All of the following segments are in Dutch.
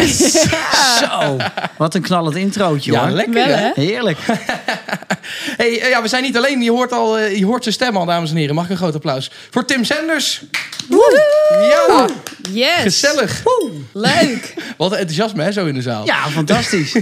Yes! Zo, wat een knallend introotje Ja, hoor. lekker Wel, hè? hè? Heerlijk. Hey, eh, ja, we zijn niet alleen. Je hoort, al, eh, je hoort zijn stem al, dames en heren. Mag ik een groot applaus voor Tim Sanders? Ja, Yes. gezellig. Leuk. Wat een enthousiasme hè, zo in de zaal. Ja, fantastisch.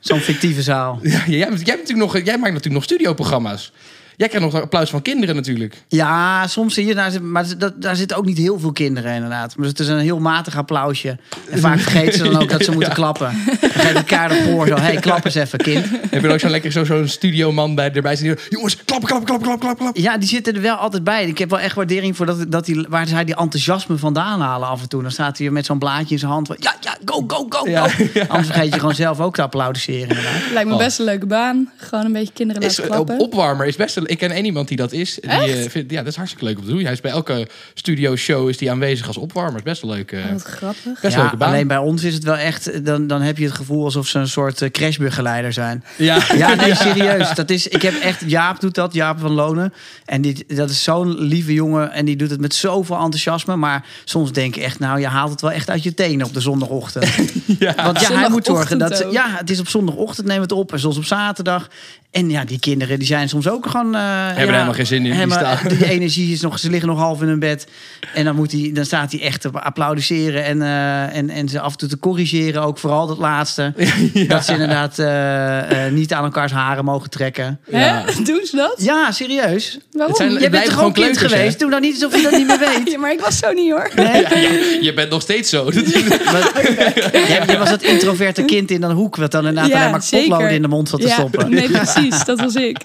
Zo'n fictieve zaal. Ja, jij, jij, natuurlijk nog, jij maakt natuurlijk nog studioprogramma's. Jij krijgt nog applaus van kinderen natuurlijk. Ja, soms zie je, daar, zit- maar dat, daar zitten ook niet heel veel kinderen inderdaad. Maar het is een heel matig applausje. En vaak vergeten ze dan ook dat ze moeten klappen. Dan geef elkaar voor zo, hey, klap eens even kind. Heb je ook zo lekker zo- zo'n studioman bij, erbij zitten? die- Jongens, klappen, klappen, klappen, klappen, klappen. klappen. Ja, die zitten er wel altijd bij. Ik heb wel echt waardering voor dat, dat die, waar zij die enthousiasme vandaan halen af en toe. Dan staat hij met zo'n blaadje in zijn hand. van, Ja, ja, go, go, go, Ja, go. Anders vergeet je gewoon zelf ook te applaudisseren inderdaad. Lijkt me Oh. best een leuke baan. Gewoon een beetje kinderen Is, laten op, klappen. opwarmer is best een, Ik ken één iemand die dat is. Die, eh, vindt, ja, dat is hartstikke leuk om te doen. Hij is bij elke studio show is die aanwezig als opwarmer. Is best wel leuk. eh, Oh, Wat grappig. best Ja, leuke baan. alleen bij ons is het wel echt... Dan, dan heb je het gevoel alsof ze een soort eh, crashbegeleider zijn. Ja. Ja, nee, serieus. Dat is, ik heb echt... Jaap doet dat, Jaap van Lonen. En die, dat is zo'n lieve jongen. En die doet het met zoveel enthousiasme. Maar soms denk ik echt... Nou, je haalt het wel echt uit je tenen op de zondagochtend. ja. Want ja, hij moet zorgen dat... ook. Ja, het is op zondagochtend nemen we het op. En soms op zaterdag. En ja, die kinderen die zijn soms ook gewoon... Hebben er helemaal geen zin in, die Helemaal, staan. die energie is nog... Ze liggen nog half in hun bed. En dan, moet hij, dan staat hij echt te applaudisseren. En, eh, en, en ze af en toe te corrigeren. Ook vooral dat laatste. Dat ze inderdaad eh, eh, niet aan elkaars haren mogen trekken. Ja. Doen ze dat? Ja, serieus. Waarom? Zijn- Jij bent toch gewoon kind kleuters, hè? geweest? Doe nou niet alsof je dat niet meer weet. Ja, maar ik was zo niet hoor. Nee? Ja, ja, je bent nog steeds zo. Dat Jij, jij was dat introverte kind in een hoek... wat dan inderdaad Ja, alleen maar potloden in de mond zat te ja, stoppen. Nee, precies. Dat was ik.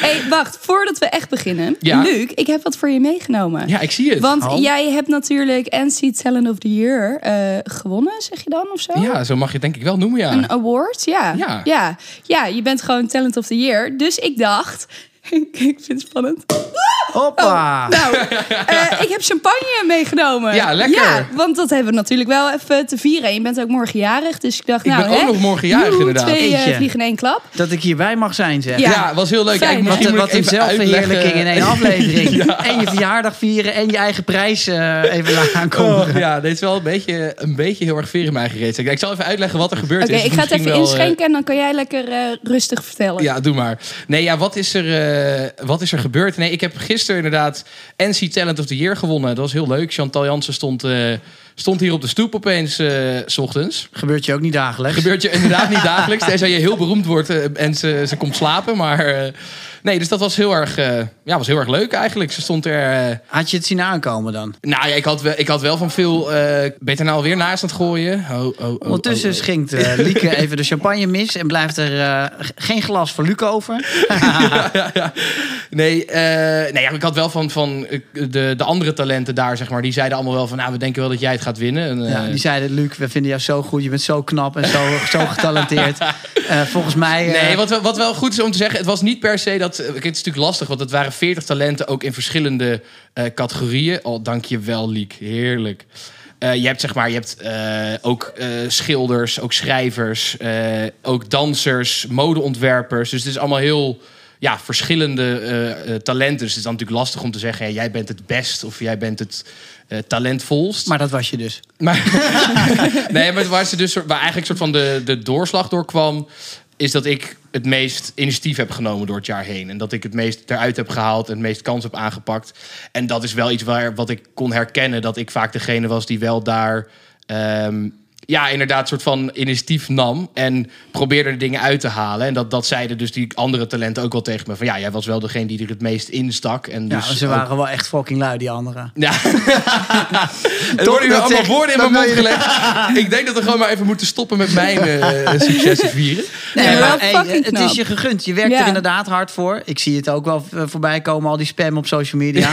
hey, wacht. Voordat we echt beginnen. Ja. Luc, ik heb wat voor je meegenomen. ja, ik zie het. Want Oh. jij hebt natuurlijk NC Talent of the Year eh, gewonnen, zeg je dan of zo? Ja, zo mag je het denk ik wel noemen, ja. Een award, ja. Ja. ja. Ja, je bent gewoon Talent of the Year. Dus ik dacht, ik vind het spannend. Hoppa! Nou, eh, ik heb champagne meegenomen. Ja, lekker. Ja, want dat hebben we natuurlijk wel even te vieren. En je bent ook morgen jarig, dus ik dacht, Ik nou, ben ook nog morgen jarig, inderdaad. Twee vliegen in één klap. Dat ik hierbij mag zijn, zeg. Ja. Ja, was heel leuk. Fijn, Wat, wat een zelfverheerlijking in één aflevering. En je verjaardag vieren en je eigen prijs eh, even laten aankomen. Oh, ja, dit is wel een beetje, een beetje heel erg veer in mijn gereed. Ik zal even uitleggen wat er gebeurd Oké, is. ik ga het even wel, inschenken en dan kan jij lekker rustig vertellen. Ja, doe maar. Nee, ja, wat is, er, eh, wat is er gebeurd? Nee, ik heb gisteren inderdaad NC Talent of the Year gewonnen. Dat was heel leuk. Chantal Jansen stond, eh, stond hier op de stoep opeens eh, s ochtends. Gebeurt je ook niet dagelijks. Gebeurt je inderdaad niet dagelijks. Tenzij je heel beroemd wordt eh, en ze, ze komt slapen. Maar nee, dus dat was heel erg, eh, ja, was heel erg leuk eigenlijk. Ze stond er... eh, Had je het zien aankomen dan? nou ja, ik had, wel, ik had wel van veel... eh beter nou alweer naast aan het gooien. Oh, oh, oh, Ondertussen eh, Lieke even de champagne mis en blijft er geen glas voor Luc over. Nee, nee ja, ik had wel van, van de, de andere talenten daar, zeg maar. Die zeiden allemaal wel van, nou, we denken wel dat jij het gaat winnen. En, Ja, die zeiden, Luc, we vinden jou zo goed. Je bent zo knap en zo, zo getalenteerd. Volgens mij... Nee, wat, wat wel goed is om te zeggen, het was niet per se dat. Het is natuurlijk lastig, want het waren 40 talenten ook in verschillende eh, categorieën. Oh, dank je wel, Liek. Heerlijk. Eh, je hebt zeg maar, je hebt eh, ook schilders, ook schrijvers, ook dansers, modeontwerpers. Dus het is allemaal heel ja, verschillende talenten. Dus het is dan natuurlijk lastig om te zeggen, ja, jij bent het best of jij bent het talentvolst. Maar dat was je dus. Maar, nee, maar waar, ze dus, waar eigenlijk soort van de, de doorslag door kwam... is dat ik het meest initiatief heb genomen door het jaar heen. En dat ik het meest eruit heb gehaald en het meest kans heb aangepakt. En dat is wel iets waar, wat ik kon herkennen... dat ik vaak degene was die wel daar... ehm, ja, inderdaad, soort van initiatief nam en probeerde er dingen uit te halen. En dat, dat zeiden dus die andere talenten ook wel tegen me. Van ja, jij was wel degene die er het meest instak. En Ja, dus ze ook- waren wel echt fucking lui, die anderen. ja. er worden nu allemaal zeg- woorden in mijn mond gelegd. Ik denk dat we gewoon maar even moeten stoppen met mijn eh successen vieren. Nee, maar maar hey, het knap. is je gegund. Je werkt Ja. er inderdaad hard voor. Ik zie het ook wel eh, voorbij komen, al die spam op social media.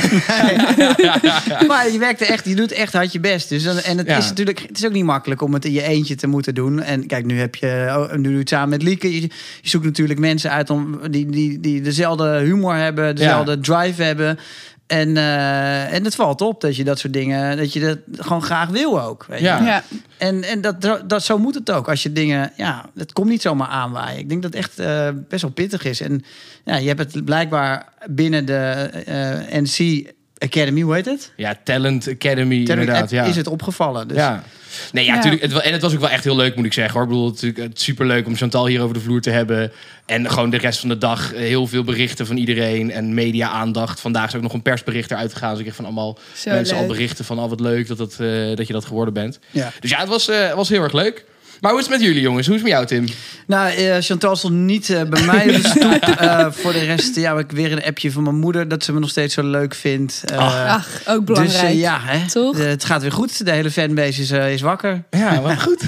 maar je werkt er echt, je doet echt hard je best. Dus en het Ja. is natuurlijk, het is ook niet makkelijk om het het in je eentje te moeten doen. En kijk, nu heb je oh, nu doe het samen met Lieke. Je, je zoekt natuurlijk mensen uit om, die, die, die dezelfde humor hebben, dezelfde drive hebben. En, eh, en het valt op dat je dat soort dingen, dat je dat gewoon graag wil ook. Weet je? Ja. Ja. En, en dat, dat, zo moet het ook. Als je dingen, ja, het komt niet zomaar aanwaaien. Ik denk dat het echt eh, best wel pittig is. En ja, je hebt het blijkbaar binnen de eh, NC Academy, hoe heet het? Ja, Talent Academy, inderdaad. Ja. Is het opgevallen. Dus Ja. Nee, ja, Ja. Tuurlijk, het, wa- en het was ook wel echt heel leuk, moet ik zeggen. Hoor. Ik bedoel, het is natuurlijk super leuk om Chantal hier over de vloer te hebben. En gewoon de rest van de dag eh, heel veel berichten van iedereen. En media-aandacht. Vandaag is ook nog een persbericht eruit gegaan. Dus ik kreeg van allemaal Zo mensen al berichten van... al wat leuk dat, dat, eh, dat je dat geworden bent. Ja. Dus ja, het was, eh, was heel erg leuk. Maar hoe is het met jullie, jongens? Hoe is het met jou, Tim? Nou, eh, Chantal stond niet eh, bij mij op de stoep. Eh, voor de rest ja, heb ik weer een appje van mijn moeder... dat ze me nog steeds zo leuk vindt. Eh, Ach, ook belangrijk. Dus ja, hè, Toch? het gaat weer goed. De hele fanbase is, eh, is wakker. Ja, wat goed.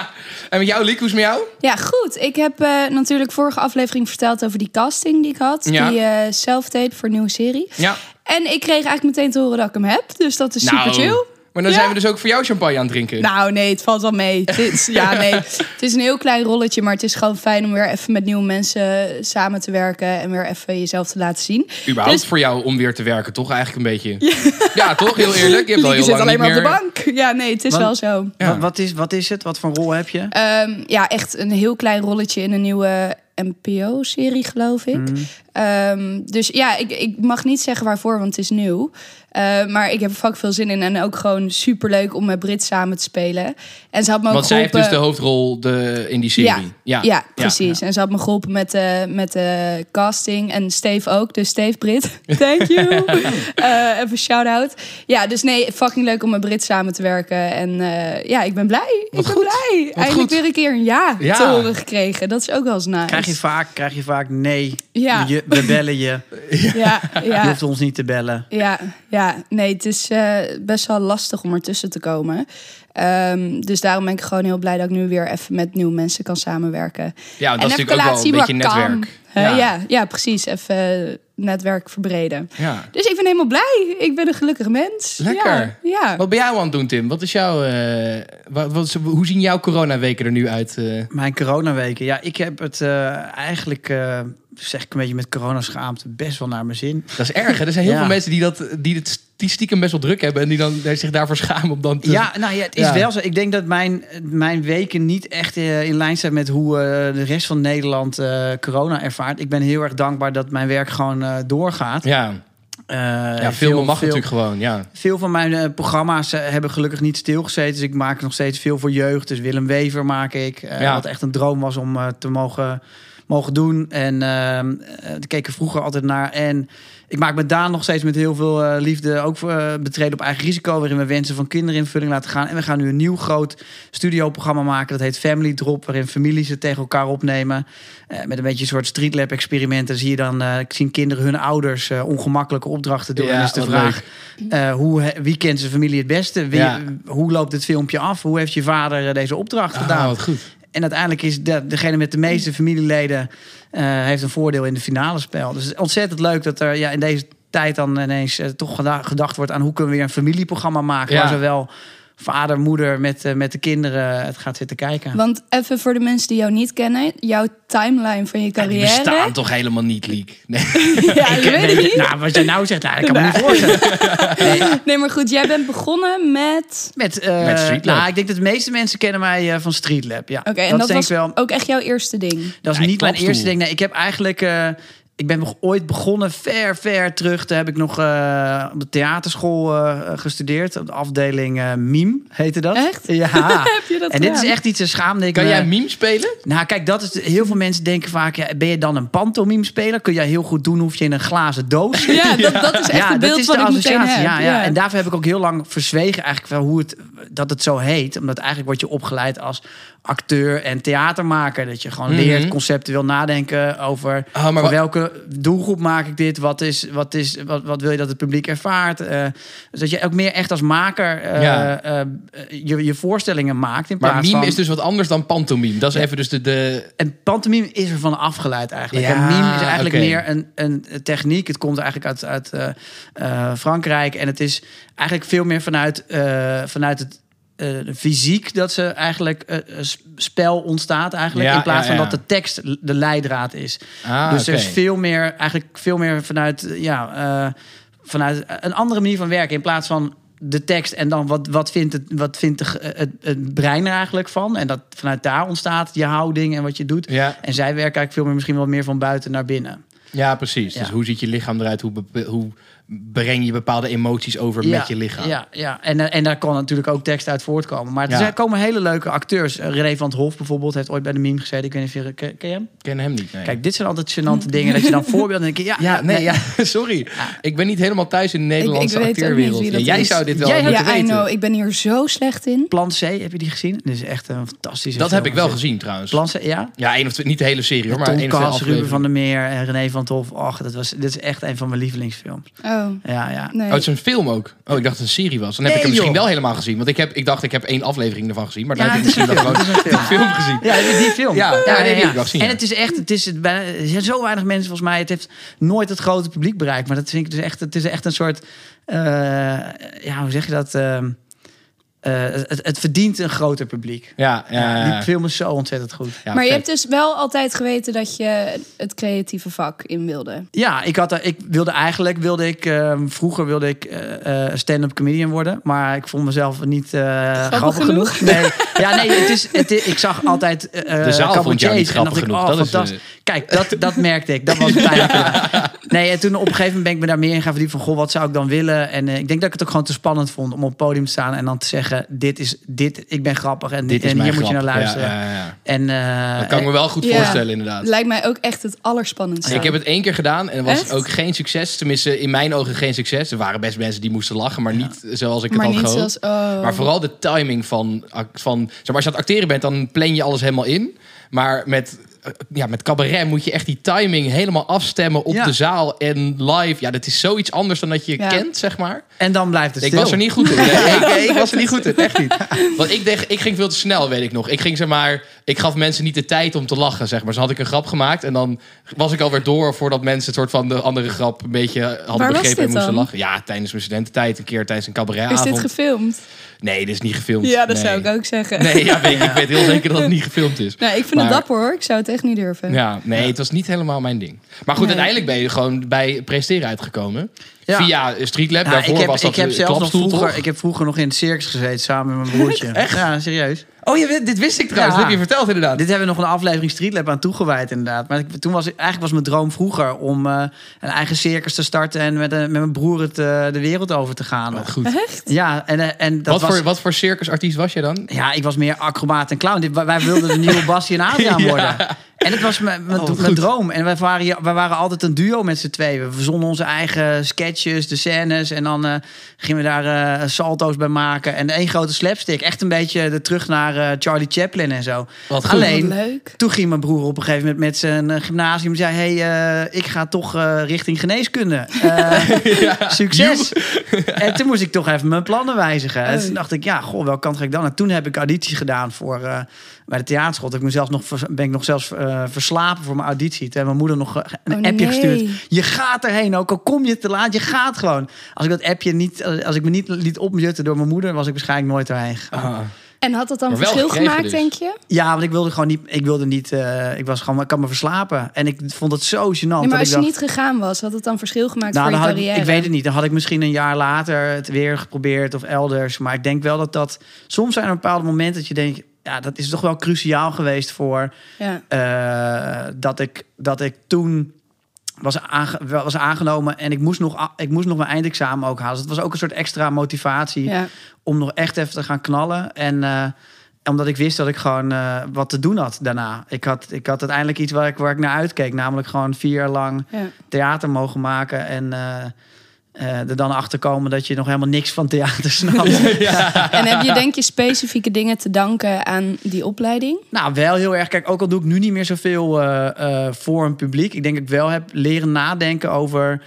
en met jou, Liek, hoe is het met jou? Ja, goed. Ik heb eh, natuurlijk vorige aflevering verteld over die casting die ik had. Ja. Die eh self-tape voor een nieuwe serie. Ja. En ik kreeg eigenlijk meteen te horen dat ik hem heb. Dus dat is super Nou, chill. Maar dan Ja. zijn we dus ook voor jou champagne aan het drinken. Nou, nee, het valt wel mee. Het is, ja, nee. Het is een heel klein rolletje, maar het is gewoon fijn om weer even met nieuwe mensen samen te werken en weer even jezelf te laten zien. Überhaupt Dus- voor jou om weer te werken, toch? Eigenlijk een beetje. Ja, toch? Heel eerlijk. Je hebt al heel zit lang alleen maar op de bank. Ja, nee, het is Want- wel zo. Ja. Wat, wat, is, wat is het? Wat voor rol heb je? Ehm, ja, echt een heel klein rolletje in een nieuwe NPO-serie, geloof ik. Mhm. Ehm, dus ja, ik, ik mag niet zeggen waarvoor, want het is nieuw. Eh, maar ik heb er fucking veel zin in. En ook gewoon super leuk om met Brit samen te spelen. En ze had me ook Want zij heeft dus de hoofdrol de, in die serie. Ja, ja, precies. En ze had me geholpen met de, met de casting. En Steve ook. Dus Steve Brit, thank you. Eh, even shout-out. Ja, dus nee, fucking leuk om met Brit samen te werken. En eh, ja, ik ben blij. Wat ik ben goed. blij. Wat Eindelijk goed. weer een keer een ja, Ja. te horen gekregen. Dat is ook wel eens nice. Krijg je vaak, krijg je vaak nee. Ja. Je, we bellen je. Ja, Je ja. hoeft ons niet te bellen. Ja, ja, nee, het is eh, best wel lastig om ertussen te komen. Ehm, dus daarom ben ik gewoon heel blij dat ik nu weer even met nieuwe mensen kan samenwerken. Ja, dat en is natuurlijk ook wel een beetje kan. netwerk. Ja. ja. Ja, precies. Even eh, netwerk verbreden. Ja. Dus ik ben helemaal blij. Ik ben een gelukkig mens. Lekker. Ja, ja. Wat ben jij aan het doen, Tim? Wat is jouw, eh, wat, hoe zien jouw coronaweken er nu uit? eh? Mijn coronaweken. Ja, ik heb het eh, eigenlijk, eh, zeg ik een beetje met coronaschaamte, best wel naar mijn zin. Dat is erg. Hè? Er zijn heel Ja. veel mensen die, dat, die het die stiekem best wel druk hebben... en die dan zich daarvoor schamen om dan te... Ja, nou ja, het is Ja. wel zo. Ik denk dat mijn, mijn weken niet echt eh, in lijn zijn met hoe eh, de rest van Nederland eh, corona ervaart. Ik ben heel erg dankbaar dat mijn werk gewoon doorgaat. Ja, ja veel- filmen mag veel- natuurlijk gewoon, ja. Veel van mijn programma's hebben gelukkig niet stilgezeten. Dus ik maak nog steeds veel voor jeugd. Dus Willem Wever maak ik. Ja. Wat echt een droom was om te mogen, mogen doen. En ehm eh, ik vroeger altijd naar. En ik maak met Daan nog steeds met heel veel eh, liefde... ook eh, betreden op eigen risico... waarin we wensen van kinderen in vulling laten gaan. En we gaan nu een nieuw groot studioprogramma maken. Dat heet Family Drop, waarin families het tegen elkaar opnemen. Met een beetje een soort street lab experimenten. Zie je dan, ik zie kinderen hun ouders ongemakkelijke opdrachten doen. Ja, en is de vraag, hoe, wie kent zijn familie het beste? Wie, Ja. Hoe loopt het filmpje af? Hoe heeft je vader deze opdracht Ah, gedaan? wat goed. En uiteindelijk is de, degene met de meeste familieleden eh, heeft een voordeel in de finale spel. Dus ontzettend leuk dat er ja, in deze tijd dan ineens eh, toch geda- gedacht wordt aan hoe kunnen we weer een familieprogramma maken. Ja. Waar zowel vader, moeder met, eh, met de kinderen het gaat zitten kijken. Want even voor de mensen die jou niet kennen. Jouw timeline van je Ja, die carrière. bestaan toch helemaal niet, Liek? Nee. Ja, je weet het niet. Nou, wat jij nou zegt, nou, ik kan me niet voorstellen. Nee, maar goed. Jij bent begonnen met... Met, eh, Met Street Lab. Nou, ik denk dat de meeste mensen kennen mij eh, van Street Lab. Ja, Oké, en dat dat, was ik wel. ook echt jouw eerste ding. Dat is Ja, niet mijn eerste ding. Nee, ik heb eigenlijk. Ik ben nog ooit begonnen, ver, ver terug. Toen heb ik nog eh, op de theaterschool eh, gestudeerd. Op de afdeling eh mime, heette dat. Echt? Ja. Heb je dat en dit is echt iets te schaamde. Ik Kan me- jij meme spelen? Nou, kijk, dat is heel veel mensen denken vaak: ja, ben je dan een pantomime speler? Kun jij heel goed doen, hoef je in een glazen doos. Ja, dat, dat is echt het beeld wat ik meteen heb. Ja, ja. En daarvoor heb ik ook heel lang verzwegen eigenlijk wel hoe het, dat het zo heet. Omdat eigenlijk word je opgeleid als acteur en theatermaker. Dat je gewoon Mhm. leert conceptueel nadenken over Oh, maar welke doelgroep maak ik dit? Wat, is, wat, is, wat, wat wil je dat het publiek ervaart? Eh, dus dat je ook meer echt als maker eh, Ja. eh, je, je voorstellingen maakt. In Maar plaats meme van... is dus wat anders dan pantomime. Dat is even dus de... de En pantomime is er van afgeleid eigenlijk. Ja, en mime is eigenlijk meer een, een techniek. Het komt eigenlijk uit, uit Frankrijk. En het is eigenlijk veel meer vanuit, vanuit het eh, fysiek dat ze eigenlijk eh, eh, spel ontstaat eigenlijk. Ja, in plaats ja, ja. van dat de tekst de leidraad is. Ah, dus er is veel meer, eigenlijk veel meer vanuit, ja, vanuit een andere manier van werken. In plaats van de tekst en dan wat, wat vindt, het, wat vindt de, het, het brein er eigenlijk van. En dat vanuit daar ontstaat je houding en wat je doet. Ja, En zij werken eigenlijk veel meer misschien wel meer van buiten naar binnen. ja, precies. Dus hoe ziet je lichaam eruit? Hoe, hoe breng je bepaalde emoties over met je lichaam? Ja, ja. En, eh, en daar kan natuurlijk ook tekst uit voortkomen. Maar er Ja. komen hele leuke acteurs. Eh, René van het Hof bijvoorbeeld heeft ooit bij de meme gezeten. Ik weet niet of je ken, ken je hem? Ken hem niet. Nee. Kijk, dit zijn altijd gênante dingen. Dat je dan voorbeelden en ja, ja, nee, ja, sorry. Ik ben niet helemaal thuis in de Nederlandse ik Ja, jij is. zou dit wel Jij moeten Ja, I weten. know. Ik ben hier zo slecht in. Plan C, heb je die gezien? Dit is echt een fantastische Dat film. heb ik wel gezien trouwens. Plan C, ja? Ja, één of twee, niet de hele serie hoor, maar Tom één of twee Kaas, Ruben van der Meer en René van het Hof. Och, dat was, dit is echt een van mijn lievelingsfilms. Oh, Ja, ja. nee. Oh, het is een film ook. Oh, ik dacht dat het een serie was. Dan heb ik hem misschien joh. wel helemaal gezien. Want ik, heb, ik dacht, ik heb één aflevering ervan gezien. Maar dan Ja, heb ik misschien wel een gewoon film, een gezien. Ja, die film. Ja, ja, nee, die heb ik wel gezien, En ja. het is echt, het is het er zijn zo weinig mensen volgens mij. Het heeft nooit het grote publiek bereikt. Maar dat vind ik dus echt, het is echt een soort, eh, ja, hoe zeg je dat? Ehm, eh, het, het verdient een groter publiek. Ja, ja, ja. Die film is zo ontzettend goed. Ja, maar je hebt dus wel altijd geweten dat je het creatieve vak in wilde. Ja, ik, had, er- ik wilde eigenlijk, wilde ik, ehm, vroeger wilde ik eh, eh, stand-up comedian worden. Maar ik vond mezelf niet eh, grappig, genoeg. genoeg? Nee, ja, nee het is, het is- ik zag altijd eh De zaal vond jou niet cabaretiers en dacht grappig ik, genoeg. oh, Dat is, fantastisch. eh, Kijk, dat, dat merkte ik. Dat was het pijnlijke. Nee, en toen op een gegeven moment ben ik me daar meer in gaan verdiepen. Van, goh, wat zou ik dan willen? En eh, ik denk dat ik het ook gewoon te spannend vond om op het podium te staan en dan te zeggen: dit is, dit, ik ben grappig en, Dit is en hier moet je naar luisteren. Ja, ja, ja. En, eh, Dat kan ik me wel goed Ja. voorstellen, inderdaad. Lijkt mij ook echt het allerspannendste. Ik heb het één keer gedaan en het was Echt? ook geen succes. Tenminste, in mijn ogen geen succes. Er waren best mensen die moesten lachen, maar niet zoals ik het had gehoopt. zoals... Oh. Maar vooral de timing van, van zeg maar, als je aan het acteren bent, dan plan je alles helemaal in. Maar met, ja, met cabaret moet je echt die timing helemaal afstemmen op Ja. de zaal en live. Ja, dat is zoiets anders dan dat je Ja. kent, zeg maar. en dan blijft het Ik stil. was er niet goed in. Nee, ik, ik was er niet goed in, echt niet. Want ik, dacht, ik ging veel te snel, weet ik nog. Ik ging zeg maar, ik gaf mensen niet de tijd om te lachen, zeg maar. Dus had ik een grap gemaakt en dan was ik alweer door voordat mensen het soort van de andere grap een beetje hadden Waar was begrepen en moesten dan? lachen. Ja, tijdens mijn studententijd, een keer tijdens een Is cabaretavond. dit gefilmd? Nee, dit is niet gefilmd. Ja, dat nee. zou ik ook zeggen. Nee, ja, weet, ik, ik weet heel zeker dat het niet gefilmd is. Nou, ik vind Maar- het dapper hoor. Ik zou het echt niet durven. Ja, nee, het was niet helemaal mijn ding. Maar goed, Nee. uiteindelijk ben je gewoon bij presteren uitgekomen. Ja. Via Streetlab. Ja, Daarvoor ik heb, was dat ik heb de zelfs nog vroeger, toch? ik heb vroeger nog in het circus gezeten samen met mijn broertje. Echt? Ja, serieus. Oh, je, dit wist ik trouwens. Ja. Dat heb je verteld inderdaad. Dit hebben we nog een aflevering Streetlab aan toegewijd inderdaad. Maar ik, toen was eigenlijk was mijn droom vroeger om eh, een eigen circus te starten en met, eh, met mijn broer het, eh, de wereld over te gaan. Wat goed. Echt? Ja, en, en dat Wat, was. voor, wat voor circusartiest was je dan? Ja, ik was meer acrobaat en clown. Wij- wilden de nieuwe Bassie en Adriaan Ja. En het was mijn, mijn, Oh, mijn droom. En wij waren, wij waren altijd een duo met z'n tweeën. We verzonnen onze eigen sketches, de scènes. En dan eh, gingen we daar eh, salto's bij maken. En één grote slapstick. Echt een beetje de terug naar eh, Charlie Chaplin en zo. Wat goed. Alleen, Wat leuk. toen ging mijn broer op een gegeven moment met zijn gymnasium. zei: hey, eh, ik ga toch eh, richting geneeskunde. Eh, Succes. en toen moest ik toch even mijn plannen wijzigen. En Oh. toen dacht ik: ja, goh, welke kant ga ik dan? En toen heb ik audities gedaan voor. Bij de theaterschool. Ik mezelf nog, ben ik nog zelfs eh, verslapen voor mijn auditie. Toen heeft mijn moeder nog een Oh, appje nee. gestuurd. Je gaat erheen, ook al kom je te laat. Je gaat gewoon. Als ik dat appje niet, eh, als ik me niet liet opjutten door mijn moeder, was ik waarschijnlijk nooit erheen gegaan. Ah. En had dat dan verschil gemaakt, dus. denk je? Ja, want ik wilde gewoon niet. Ik wilde niet. eh, ik was gewoon. Ik kan me verslapen. En ik vond het zo gênant. Nee, maar dat als ik je dacht, niet gegaan was, had het dan verschil gemaakt nou, voor dan je had ik, carrière? ik weet het niet. Dan had ik misschien een jaar later het weer geprobeerd of elders. Maar ik denk wel dat dat. Soms zijn er bepaalde momenten dat je denkt. Ja, dat is toch wel cruciaal geweest voor. Ja. eh, dat, ik, dat ik toen was, aange- was aangenomen en ik moest, nog, ik moest nog mijn eindexamen ook halen. Dus het was ook een soort extra motivatie Ja. om nog echt even te gaan knallen. En eh, omdat ik wist dat ik gewoon eh, wat te doen had daarna. Ik had, ik had uiteindelijk iets waar ik, waar ik naar uitkeek. Namelijk gewoon vier jaar lang Ja. theater mogen maken. En eh, er dan achter komen dat je nog helemaal niks van theater snapt. En heb je denk je specifieke dingen te danken aan die opleiding? Nou, wel heel erg. Kijk, ook al doe ik nu niet meer zoveel eh, eh, voor een publiek. Ik denk dat ik wel heb leren nadenken over.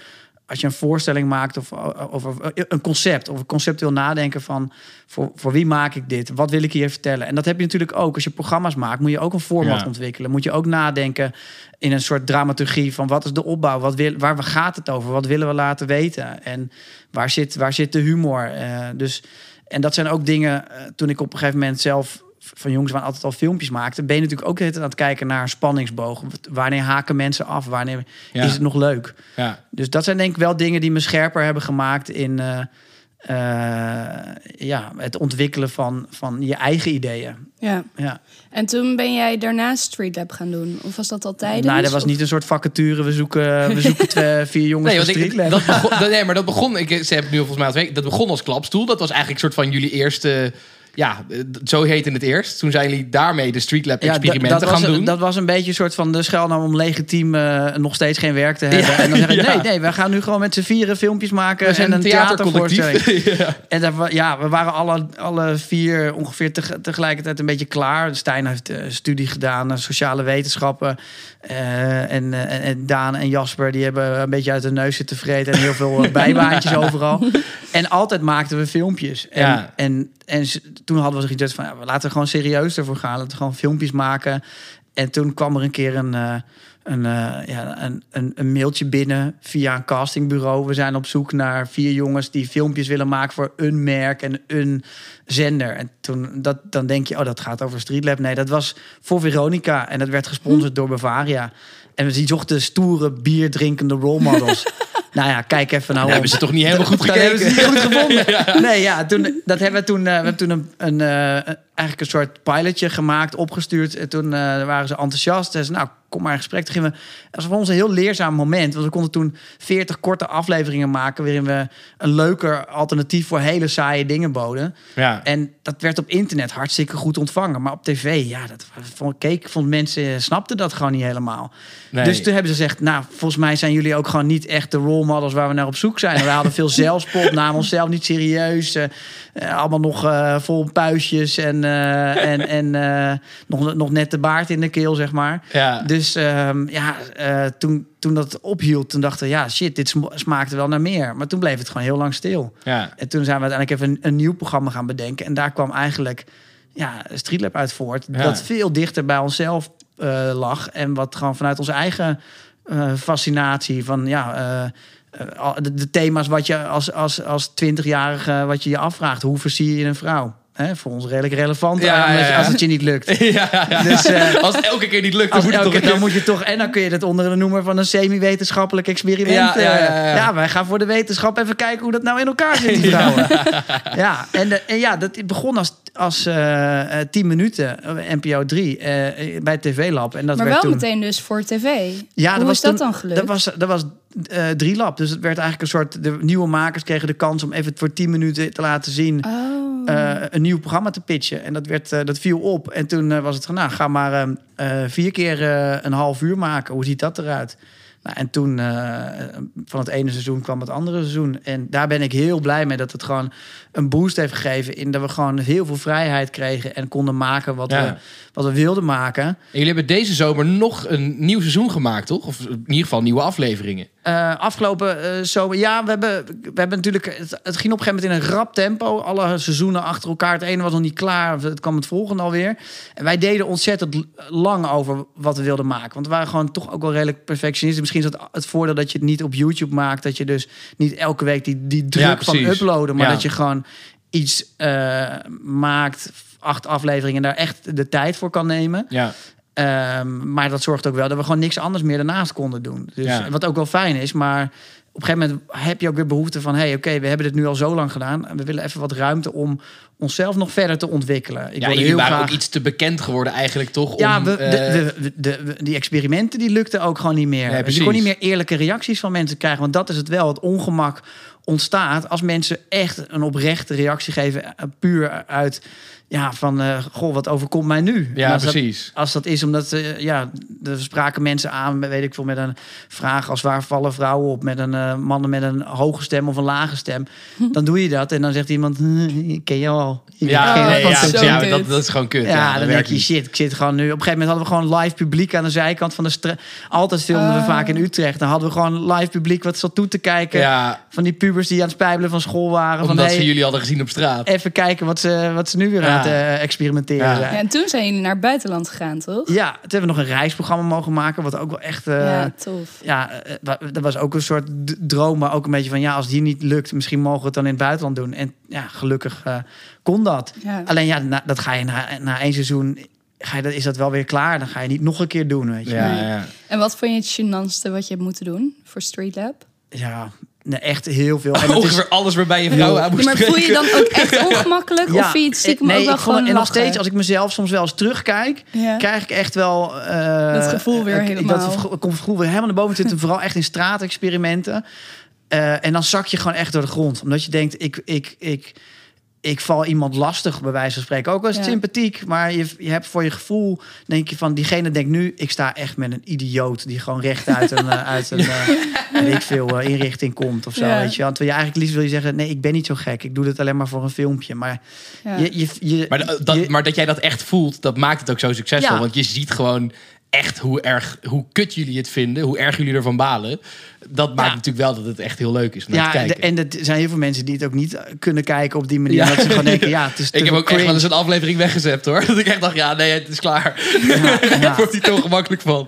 Als je een voorstelling maakt of o- over een concept. Of een conceptueel nadenken van voor, voor wie maak ik dit? Wat wil ik hier vertellen? En dat heb je natuurlijk ook. Als je programma's maakt, moet je ook een format Ja. ontwikkelen. Moet je ook nadenken in een soort dramaturgie van wat is de opbouw? Wat wil, waar gaat het over? Wat willen we laten weten? En waar zit, waar zit de humor? Eh, dus En dat zijn ook dingen, eh, toen ik op een gegeven moment zelf van jongens waren altijd al filmpjes maakte, ben je natuurlijk ook aan het kijken naar spanningsbogen. Wanneer haken mensen af? Wanneer Ja. is het nog leuk? Ja. Dus dat zijn denk ik wel dingen die me scherper hebben gemaakt in eh, eh, ja, het ontwikkelen van, van je eigen ideeën. Ja. Ja. En toen ben jij daarna Street Lab gaan doen? Of was dat al tijdens? Nou, dat was Of- niet een soort vacature. We zoeken, we zoeken twee, vier jongens Nee, Street Lab. dat begon, dat- nee, maar dat begon. Ik, ze hebben nu al volgens mij al twee- Dat begon als klapstoel. Dat was eigenlijk een soort van jullie eerste. Ja, eh, zo heette het eerst. Toen zijn jullie daarmee de Street Lab Ja, experimenten dat, dat gaan was, doen. Dat was een beetje een soort van de schuilnaam om legitiem eh, nog steeds geen werk te hebben. Ja, en dan zeggen ja. nee, nee, we gaan nu gewoon met z'n vieren filmpjes maken en een een theatervoorstelling. En dat, ja, we waren alle, alle vier ongeveer teg- tegelijkertijd een beetje klaar. Stijn heeft eh, studie gedaan, eh, sociale wetenschappen. En, en- Daan en Jasper, die hebben een beetje uit de neus zitten vreten. En heel veel bijbaantjes overal. En altijd maakten we filmpjes. En, Ja. en, en toen hadden we zoiets van, ja, we laten we gewoon serieus ervoor gaan. Laten we gewoon filmpjes maken. En toen kwam er een keer een... eh, een, eh, ja, een, een, een mailtje binnen via een castingbureau. We zijn op zoek naar vier jongens die filmpjes willen maken voor een merk en een zender. En toen dat, dan denk je, oh, dat gaat over Street Lab. Nee, dat was voor Veronica en dat werd gesponsord door Bavaria. En we zochten stoere, bierdrinkende role models. nou ja, kijk even nou. Hebben ze toch niet helemaal goed Dat hebben ze gekeken? niet goed gevonden. Nee, ja, toen, dat hebben we toen, eh, we hebben toen een, een, eh, eigenlijk een soort pilotje gemaakt, opgestuurd. En toen eh, waren ze enthousiast. En ze, nou, kom maar in gesprek. Toen gingen we, dat was voor ons een heel leerzaam moment. Want we konden toen 40 korte afleveringen maken... waarin we een leuker alternatief voor hele saaie dingen boden. Ja. En dat werd op internet hartstikke goed ontvangen. Maar op tv, ja, dat vond, keek, vond mensen snapten dat gewoon niet helemaal. Nee. Dus toen hebben ze gezegd, nou, volgens mij zijn jullie ook gewoon niet echt de role models waar we naar op zoek zijn. We hadden veel zelfspot, namen onszelf niet serieus. eh, eh, allemaal nog eh, vol puistjes en, en, en nog, nog net de baard in de keel, zeg maar. Ja. Dus ehm, ja, eh, toen, toen dat ophield, toen dachten we, ja, shit, dit sm- smaakte wel naar meer. Maar toen bleef het gewoon heel lang stil. ja. En toen zijn we uiteindelijk even een, een nieuw programma gaan bedenken. En daar kwam eigenlijk ja, Streetlab uit voort. Ja. Dat veel dichter bij onszelf eh, lag. En wat gewoon vanuit onze eigen eh, fascinatie van ja. de, de thema's wat je als, als, als 20-jarige wat je je afvraagt. Hoe versier je een vrouw? Hè, voor ons redelijk relevant Ja, als, ja, ja. als het je niet lukt. ja, ja, ja. Dus, eh, Als het elke keer niet lukt, dan moet het toch elke, een dan keer- moet je toch, en dan kun je het onder de noemer van een semi-wetenschappelijk experiment. Ja, ja, ja, eh, ja. wij gaan voor de wetenschap even kijken hoe dat nou in elkaar zit, die vrouwen. Ja, en, de- en ja, dat begon als, als eh, eh, 10 minuten, eh, NPO 3, eh, bij TV Lab. En dat maar werd wel toen, meteen dus voor tv. Ja, Hoe dat was is dat toen- dan gelukt? Dat was, dat was eh, drie lab. Dus het werd eigenlijk een soort. De nieuwe makers kregen de kans om even voor 10 minuten te laten zien. Oh. eh, een nieuw programma te pitchen. En dat, werd, eh, dat viel op. En toen was het van, nou, ga maar vier keer een half uur maken. Hoe ziet dat eruit? Nou, en toen, van het ene seizoen kwam het andere seizoen. En daar ben ik heel blij mee dat het gewoon een boost heeft gegeven. In dat we gewoon heel veel vrijheid kregen en konden maken wat, Ja. we, wat we wilden maken. En jullie hebben deze zomer nog een nieuw seizoen gemaakt, toch? Of in ieder geval nieuwe afleveringen. Eh, afgelopen eh, zomer, ja, we hebben, we hebben natuurlijk. Het, het ging op een gegeven moment in een rap tempo. Alle seizoenen achter elkaar. Het ene was nog niet klaar, het kwam het volgende alweer. En wij deden ontzettend lang over wat we wilden maken. Want we waren gewoon toch ook wel redelijk perfectionisten. Misschien is het het voordeel dat je het niet op YouTube maakt. Dat je dus niet elke week die, die druk Ja, van uploaden. Maar Ja. dat je gewoon iets eh, maakt, acht afleveringen, en daar echt de tijd voor kan nemen. Ja. Ehm, maar dat zorgt ook wel dat we gewoon niks anders meer daarnaast konden doen. Dus, Ja. Wat ook wel fijn is. Maar op een gegeven moment heb je ook weer behoefte van... hé, hey, oké, we hebben dit nu al zo lang gedaan. En we willen even wat ruimte om onszelf nog verder te ontwikkelen. Ik ja, jullie waren graag... ook iets te bekend geworden eigenlijk, toch? Ja, om, we, de, eh, de, de, de- die experimenten die lukten ook gewoon niet meer. Nee, je kon niet meer eerlijke reacties van mensen krijgen. Want dat is het wel. Het ongemak ontstaat als mensen echt een oprechte reactie geven. eh, Puur uit, ja, van, eh, goh, wat overkomt mij nu? Ja, als dat- precies. als dat is omdat, eh, ja, er spraken mensen aan, weet ik veel, met een vraag als waar vallen vrouwen op? Met een eh, mannen met een hoge stem of een lage stem. Dan doe je dat en dan zegt iemand, "Hm, ik ken jou al. Ik Ja, ken nee, jou ja, al." zo ja, dat, dat is gewoon kut. Ja, Ja, dat dan denk werkt je, niet. shit, ik zit gewoon nu... Op een gegeven moment hadden we gewoon live publiek aan de zijkant van de straat. Altijd filmden we Oh. vaak in Utrecht. Dan hadden we gewoon live publiek wat zat toe te kijken. Ja, Van die pubers die aan het spijbelen van school waren. van, Omdat hey, ze jullie hadden gezien op straat. Even kijken wat ze, wat ze nu weer Ja. Aan het eh, experimenteren Ja. zijn. Ja, en toen zijn jullie naar het buitenland gegaan, toch? Ja, toen hebben we nog een reisprogramma mogen maken, wat ook wel echt. eh, ja, tof. ja, eh, dat was ook een soort droom, maar ook een beetje van ja, als die niet lukt, misschien mogen we het dan in het buitenland doen. En ja, gelukkig kon dat. Ja. Alleen ja, na, dat ga je na, na één seizoen, ga je, dat- is dat wel weer klaar. Dan ga je niet nog een keer doen, weet je. Ja. En wat vond je het gênantste wat je hebt moeten doen voor Street Lab? Ja, nee, echt heel veel. En dat is- Ongeveer alles waarbij je vrouw aan moest maar voel je dan ook echt ongemakkelijk? of vind je het stiekem nee, ook wel gewoon En nog steeds, als ik mezelf soms wel eens terugkijk, Ja. krijg ik echt wel... eh, Dat gevoel weer eh, helemaal. Dat gevoel- komt het gevoel weer helemaal naar boven. Het zit vooral echt in straatexperimenten. Eh, en dan zak je gewoon echt door de grond. Omdat je denkt, ik, ik, ik, ik val iemand lastig, bij wijze van spreken. Ook Ja. sympathiek, maar je, je hebt voor je gevoel... denk je van, diegene denkt nu... ik sta echt met een idioot die gewoon recht uit een, eh, uit een eh, weet ik veel, eh, inrichting komt of zo. Ja. Weet je? Want je eigenlijk liefst wil je zeggen... nee, ik ben niet zo gek. Ik doe dit alleen maar voor een filmpje. Maar, Ja. je, je, je, Maar, dat- dat, je- maar dat jij dat echt voelt, dat maakt het ook zo succesvol. Ja. Want je ziet gewoon echt hoe erg, hoe kut jullie het vinden, hoe erg jullie ervan balen. Dat maakt Ja. natuurlijk wel dat het echt heel leuk is om Ja, te kijken. en er zijn heel veel mensen die het ook niet eh, kunnen kijken op die manier. Ja. Dat ze gewoon denken, ja, het is ik heb ook echt wel eens een aflevering weggezet hoor. Dat ik echt dacht, ja, nee, het is klaar. Daar wordt hij toch gemakkelijk van.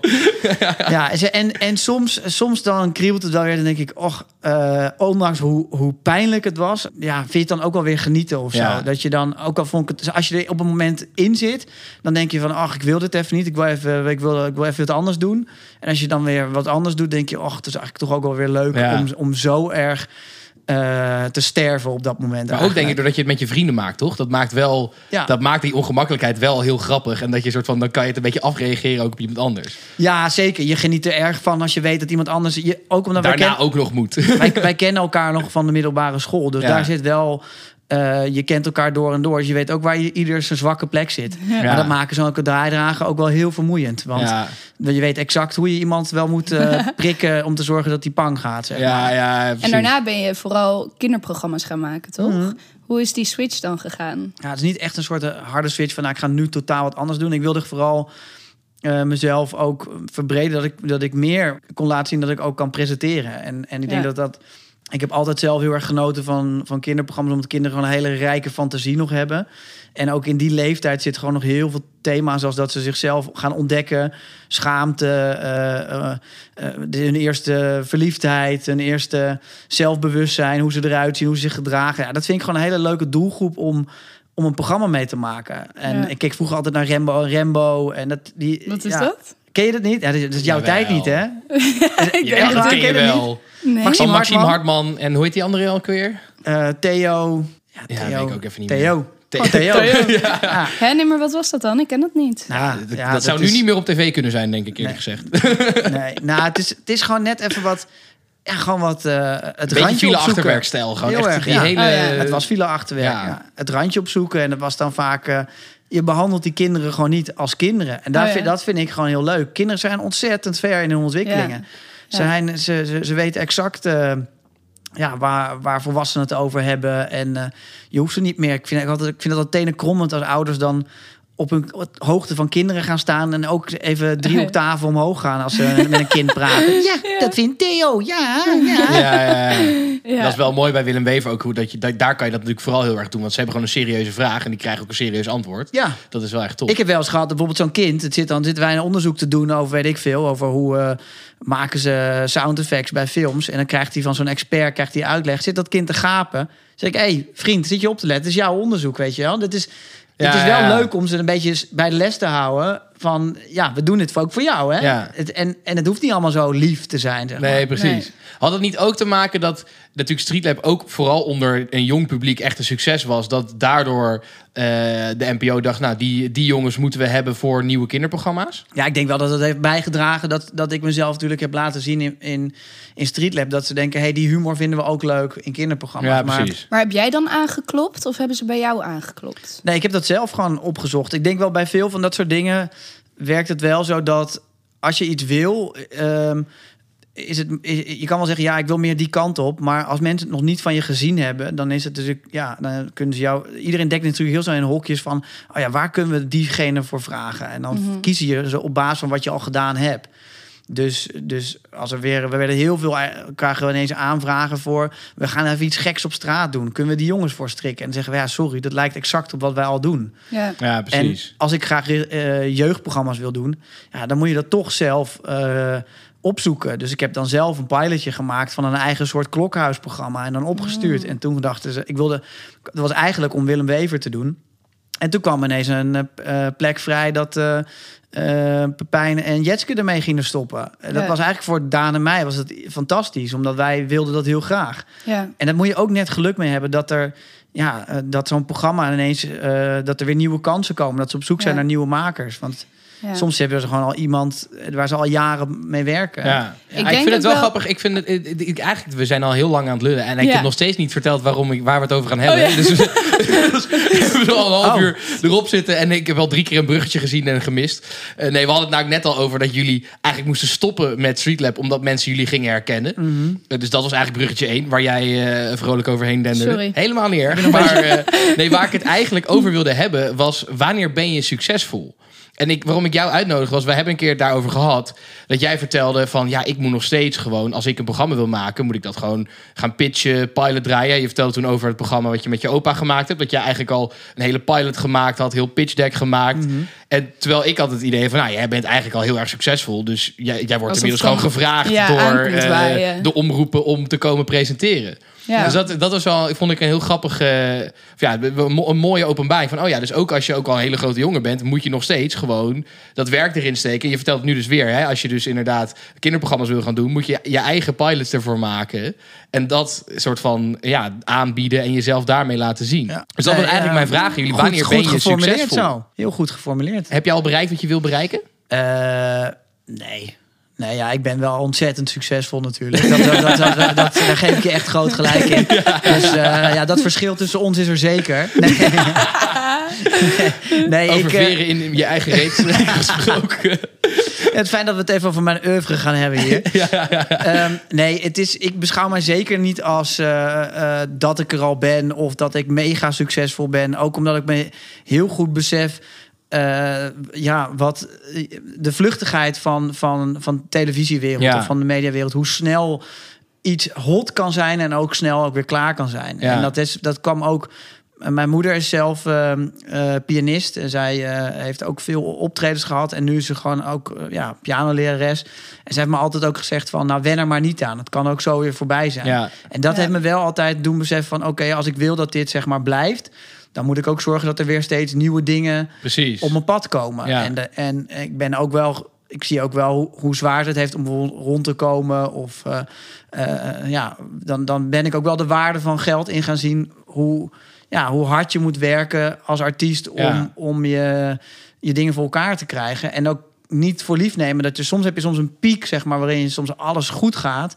Ja, en en, soms, soms dan kriebelt het wel weer. Dan denk ik, och, eh, ondanks hoe, hoe pijnlijk het was... Ja, vind je het dan ook wel weer genieten of zo. Dat je dan, ook al vond ik het... Als je er op een moment in zit, dan denk je van... ach, ik wil dit even niet. Ik wil even, ik wil, ik wil even wat anders doen. En als je dan weer wat anders doet, denk je... och, het is eigenlijk toch ook wel weer leuk Ja. om, om zo erg eh, te sterven op dat moment. Maar ook denk ik doordat je het met je vrienden maakt, toch? Dat maakt wel, Ja. dat maakt die ongemakkelijkheid wel heel grappig. En dat je soort van, dan kan je het een beetje afreageren ook op iemand anders. Ja, zeker. Je geniet er erg van als je weet dat iemand anders... Je, ook omdat wij, Daarna ken- ook nog moet. wij, wij kennen elkaar nog van de middelbare school. Dus Ja. daar zit wel... eh, je kent elkaar door en door. Dus je weet ook waar je, ieder zijn zwakke plek zit. Maar dat maken zulke draaidragen ook wel heel vermoeiend. Want Ja, je weet exact hoe je iemand wel moet eh, prikken... om te zorgen dat die pang gaat. Zeg ja, maar. ja, precies. En daarna ben je vooral kinderprogramma's gaan maken, toch? Mhm. Hoe is die switch dan gegaan? Ja, het is niet echt een soort eh, harde switch van... Nou, ik ga nu totaal wat anders doen. Ik wilde vooral eh, mezelf ook verbreden. Dat ik, dat ik meer kon laten zien dat ik ook kan presenteren. En, en ik denk Ja. dat dat... Ik heb altijd zelf heel erg genoten van, van kinderprogramma's... omdat kinderen gewoon een hele rijke fantasie nog hebben. En ook in die leeftijd zit gewoon nog heel veel thema's... als dat ze zichzelf gaan ontdekken. Schaamte, de- hun eerste verliefdheid... hun eerste zelfbewustzijn, hoe ze eruit zien, hoe ze zich gedragen. Ja, dat vind ik gewoon een hele leuke doelgroep om, om een programma mee te maken. En Ja. ik keek vroeger altijd naar Rembo en Rembo. En dat, die, Wat is ja. dat? Ken je dat niet? Ja, dat is- jouw Jawel. tijd niet, hè? Ja, dat ken je je dat wel. Nee. Maxime Hartman. Hartman. En hoe heet die andere ook weer? Eh, Theo. Ja, Ja, weet ik ook even niet Theo. Theo. Oh, Theo. Theo. Ja. Hè, nee, maar wat was dat dan? Ik ken dat niet. Nou, dat ja, dat zou is- nu niet meer op tv kunnen zijn, denk ik eerlijk Nee. gezegd. Nee, nou, het is, het is gewoon net even wat... Ja, gewoon wat... eh het beetje randje file opzoeken. achterwerkstijl. Gewoon Heel echt erg, die ja. hele... Oh, ja. Het was file achterwerk. Ja. Ja. Het randje opzoeken. En dat was dan vaak... eh, je behandelt die kinderen gewoon niet als kinderen. En daar Oh, vind, dat vind ik gewoon heel leuk. Kinderen zijn ontzettend ver in hun ontwikkelingen. Ze, zijn, ze, ze, ze weten exact eh, ja, waar, waar volwassenen het over hebben. En eh, je hoeft ze niet meer... Ik vind, ik altijd, ik vind dat tenen krommend als ouders dan op een hoogte van kinderen gaan staan... en ook even drie octaven omhoog gaan als ze met een kind praten. Ja, dat vindt Theo. Ja, ja. Ja, ja, ja. Ja. Dat is wel mooi bij Willem Wever ook. Hoe dat je, dat, daar kan je dat natuurlijk vooral heel erg doen. Want ze hebben gewoon een serieuze vraag en die krijgen ook een serieus antwoord. Ja, Dat is wel echt top. Ik heb wel eens gehad, bijvoorbeeld zo'n kind. Het zit dan zitten wij een onderzoek te doen over, weet ik veel, over hoe eh, maken ze sound effects bij films. En dan krijgt hij van zo'n expert krijgt hij uitleg. Zit dat kind te gapen? Zeg ik, hé hey, vriend, zit je op te letten? Het is jouw onderzoek, weet je wel. Dit is, het is wel leuk om ze een beetje bij de les te houden. Van ja, we doen dit ook voor jou, hè? Ja. Het, en, en het hoeft niet allemaal zo lief te zijn. Zeg maar. Nee, precies. Nee. Had het niet ook te maken dat natuurlijk Streetlab ook vooral onder een jong publiek echt een succes was? Dat daardoor eh, de NPO dacht, nou, die, die jongens moeten we hebben voor nieuwe kinderprogramma's? Ja, ik denk wel dat het heeft bijgedragen dat, dat ik mezelf natuurlijk heb laten zien in, in, in Streetlab. Dat ze denken, hey, die humor vinden we ook leuk in kinderprogramma's. Ja, Maar- precies. Maar heb jij dan aangeklopt of hebben ze bij jou aangeklopt? Nee, ik heb dat zelf gewoon opgezocht. Ik denk wel bij veel van dat soort dingen werkt het wel zo dat als je iets wil, ehm, is het, is- je kan wel zeggen, ja, ik wil meer die kant op. Maar als mensen het nog niet van je gezien hebben, dan is het dus, ja, dan kunnen ze jou. Iedereen denkt natuurlijk heel zo in hokjes van, oh ja, waar kunnen we diegene voor vragen? En dan kiezen je ze op basis van wat je al gedaan hebt. Dus, dus als er weer, we werden heel veel, krijgen we ineens aanvragen voor. We gaan even iets geks op straat doen. Kunnen we die jongens voor strikken? En zeggen we ja, sorry, dat lijkt exact op wat wij al doen. Ja. Ja, En precies. als ik graag eh, jeugdprogramma's wil doen, ja, dan moet je dat toch zelf eh, opzoeken. Dus ik heb dan zelf een pilotje gemaakt van een eigen soort klokhuisprogramma en dan opgestuurd. En toen dachten ze, ik wilde, dat was eigenlijk om Willem Wever te doen. En toen kwam ineens een eh, eh, plek vrij dat eh eh, Pepijn en Jetske ermee gingen stoppen. En dat Ja. was eigenlijk voor Daan en mij was het fantastisch, omdat wij wilden dat heel graag. Ja. En daar moet je ook net geluk mee hebben dat er ja, eh, dat zo'n programma ineens eh, dat er weer nieuwe kansen komen, dat ze op zoek zijn Ja. naar nieuwe makers. Want Ja. soms hebben ze gewoon al iemand eh, waar ze al jaren mee werken. Ja. Ik Ja, ik, denk vind het wel, wel- grappig. Ik vind het, ik- ik- eigenlijk, we zijn al heel lang aan het lullen. En ik Ja. heb nog steeds niet verteld waarom ik, waar we het over gaan hebben. Oh, ja. Dus we, dus we hebben al een half Oh. uur erop zitten. En ik heb wel drie keer een bruggetje gezien en gemist. Eh, nee, we hadden het namelijk net al over dat jullie eigenlijk moesten stoppen met Streetlab. Omdat mensen jullie gingen herkennen. Mhm. Eh, dus dat was eigenlijk bruggetje 1, waar jij eh, vrolijk overheen denderde. Sorry. Helemaal niet erg. Maar eh, nee, waar ik het eigenlijk over wilde hebben, was wanneer ben je succesvol? En ik, waarom ik jou uitnodigde was, we hebben een keer daarover gehad. Dat jij vertelde van, ja, ik moet nog steeds gewoon, als ik een programma wil maken, moet ik dat gewoon gaan pitchen, pilot draaien. Je vertelde toen over het programma wat je met je opa gemaakt hebt. Dat jij eigenlijk al een hele pilot gemaakt had, heel pitch deck gemaakt. En terwijl ik had het idee van, nou, jij bent eigenlijk al heel erg succesvol. Dus jij, jij wordt inmiddels gewoon gevraagd ja, door eh, de omroepen om te komen presenteren. Ja. Dus dat, dat was wel, vond ik een heel grappig, eh, of ja, een mo- een mooie openbaring van, oh ja, dus ook als je ook al een hele grote jongen bent, moet je nog steeds gewoon dat werk erin steken. Je vertelt het nu dus weer, hè, als je dus inderdaad kinderprogramma's wil gaan doen, moet je je eigen pilots ervoor maken en dat soort van ja, aanbieden en jezelf daarmee laten zien. Ja. Dus dat was eigenlijk eh, mijn vraag aan jullie. Goed- Wanneer goed ben je geformuleerd succesvol? Zo. Heel goed geformuleerd. Heb je al bereikt wat je wil bereiken? Eh, nee. Nee, ja, ik ben wel ontzettend succesvol natuurlijk. Dat, dat, dat, dat- daar geef ik je echt groot gelijk in. Dus eh, ja, dat verschil tussen ons is er zeker. Nee, nee, nee Over ik, veren in je eigen gesproken. het fijn dat we het even over mijn oeuvre gaan hebben hier. Ehm, nee, het is, ik beschouw mij zeker niet als eh, dat ik er al ben of dat ik mega succesvol ben. Ook omdat ik me heel goed besef. Eh, ja, wat eh, de vluchtigheid van, van, van de televisiewereld Ja. of van de mediawereld, hoe snel iets hot kan zijn en ook snel ook weer klaar kan zijn. Ja. En dat, is, dat kwam ook. Mijn moeder is zelf ehm, eh, pianist en zij eh, heeft ook veel optredens gehad. En nu is ze gewoon ook eh, ja, pianolerares. En ze heeft me altijd ook gezegd van, nou wen er maar niet aan. Het kan ook zo weer voorbij zijn. Ja. En dat Ja. heeft me wel altijd doen beseffen van, oké, als ik wil dat dit zeg maar blijft, dan moet ik ook zorgen dat er weer steeds nieuwe dingen Precies. op mijn pad komen. Ja. En, de, en ik ben ook wel, ik zie ook wel hoe, hoe zwaar het heeft om rond te komen. Of eh, eh, ja, dan, dan ben ik ook wel de waarde van geld in gaan zien. Hoe, ja, hoe hard je moet werken als artiest om, Ja. om je, je dingen voor elkaar te krijgen. En ook niet voor lief nemen. Dat je, soms heb je soms een piek, zeg maar, waarin je soms alles goed gaat.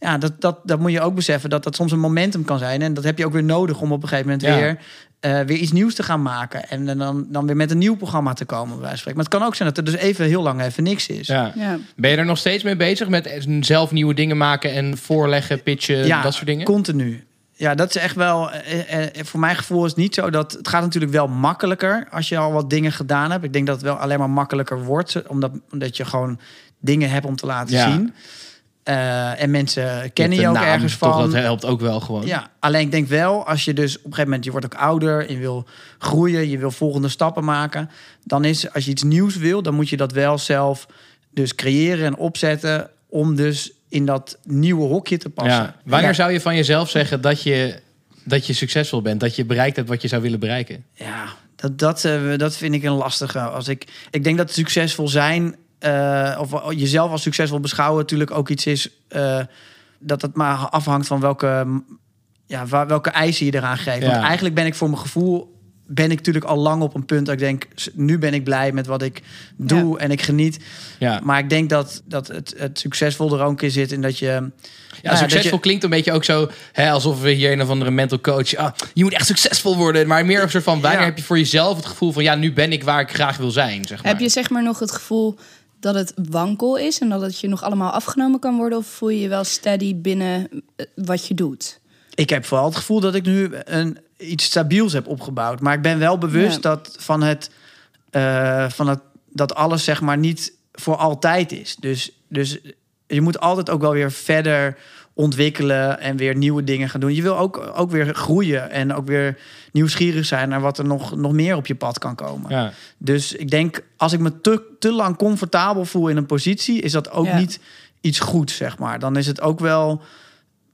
Ja, dat, dat, dat moet je ook beseffen dat dat soms een momentum kan zijn. En dat heb je ook weer nodig om op een gegeven moment Ja. weer, eh, weer iets nieuws te gaan maken. En dan, dan weer met een nieuw programma te komen, bij wijze van spreken. Maar het kan ook zijn dat er dus even heel lang even niks is. Ja. Ja. Ben je er nog steeds mee bezig met zelf nieuwe dingen maken en voorleggen, pitchen, Ja, dat soort dingen? Continu. Ja, dat is echt wel. eh, eh, voor mijn gevoel is het niet zo dat. Het gaat natuurlijk wel makkelijker als je al wat dingen gedaan hebt. Ik denk dat het wel alleen maar makkelijker wordt, omdat, omdat je gewoon dingen hebt om te laten Ja. zien. Eh, en mensen kennen je ook naam, ergens toch, van. dat helpt ook wel gewoon. Ja, alleen ik denk wel, als je dus op een gegeven moment, je wordt ook ouder, je wil groeien, je wil volgende stappen maken, dan is, als je iets nieuws wil, dan moet je dat wel zelf dus creëren en opzetten om dus in dat nieuwe hokje te passen. Ja. Wanneer Ja. zou je van jezelf zeggen dat je, dat je succesvol bent? Dat je bereikt hebt wat je zou willen bereiken? Ja, dat, dat, eh, dat vind ik een lastige. Als ik, ik denk dat succesvol zijn, eh, of jezelf als succesvol beschouwen, natuurlijk ook iets is eh, dat het maar afhangt van welke, ja, wa- welke eisen je eraan geeft. Ja. Want eigenlijk ben ik voor mijn gevoel, ben ik natuurlijk al lang op een punt dat ik denk, nu ben ik blij met wat ik doe en ik geniet. Ja, Maar ik denk dat, dat het, het succesvol er ook in zit in dat je. ja, dat succesvol je- klinkt een beetje ook zo hè, alsof we hier een of andere mental coach. Ah, je moet echt succesvol worden. Maar meer een soort van wanneer Ja. heb je voor jezelf het gevoel van ja, nu ben ik waar ik graag wil zijn. Zeg maar. Heb je zeg maar nog het gevoel dat het wankel is en dat het je nog allemaal afgenomen kan worden? Of voel je je wel steady binnen eh, wat je doet? Ik heb vooral het gevoel dat ik nu een, iets stabiels heb opgebouwd. Maar ik ben wel bewust Ja. dat van het, eh, van het dat alles zeg maar niet voor altijd is. Dus, dus je moet altijd ook wel weer verder ontwikkelen en weer nieuwe dingen gaan doen. Je wil ook, ook weer groeien en ook weer nieuwsgierig zijn naar wat er nog, nog meer op je pad kan komen. Ja. Dus ik denk, als ik me te, te lang comfortabel voel in een positie, is dat ook Ja. niet iets goeds, zeg maar. Dan is het ook wel.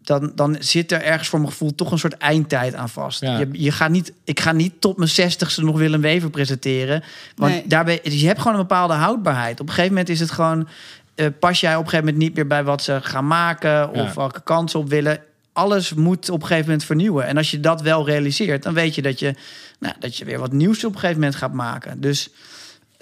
Dan, dan zit er ergens voor mijn gevoel toch een soort eindtijd aan vast. Ja. Je, je gaat niet, ik ga niet tot mijn zestigste nog Willem Wever presenteren. Want Nee. daarbij, je hebt gewoon een bepaalde houdbaarheid. Op een gegeven moment is het gewoon... eh, pas jij op een gegeven moment niet meer bij wat ze gaan maken... of welke kansen op willen. Alles moet op een gegeven moment vernieuwen. En als je dat wel realiseert, dan weet je dat je, nou, dat je weer wat nieuws op een gegeven moment gaat maken. Dus,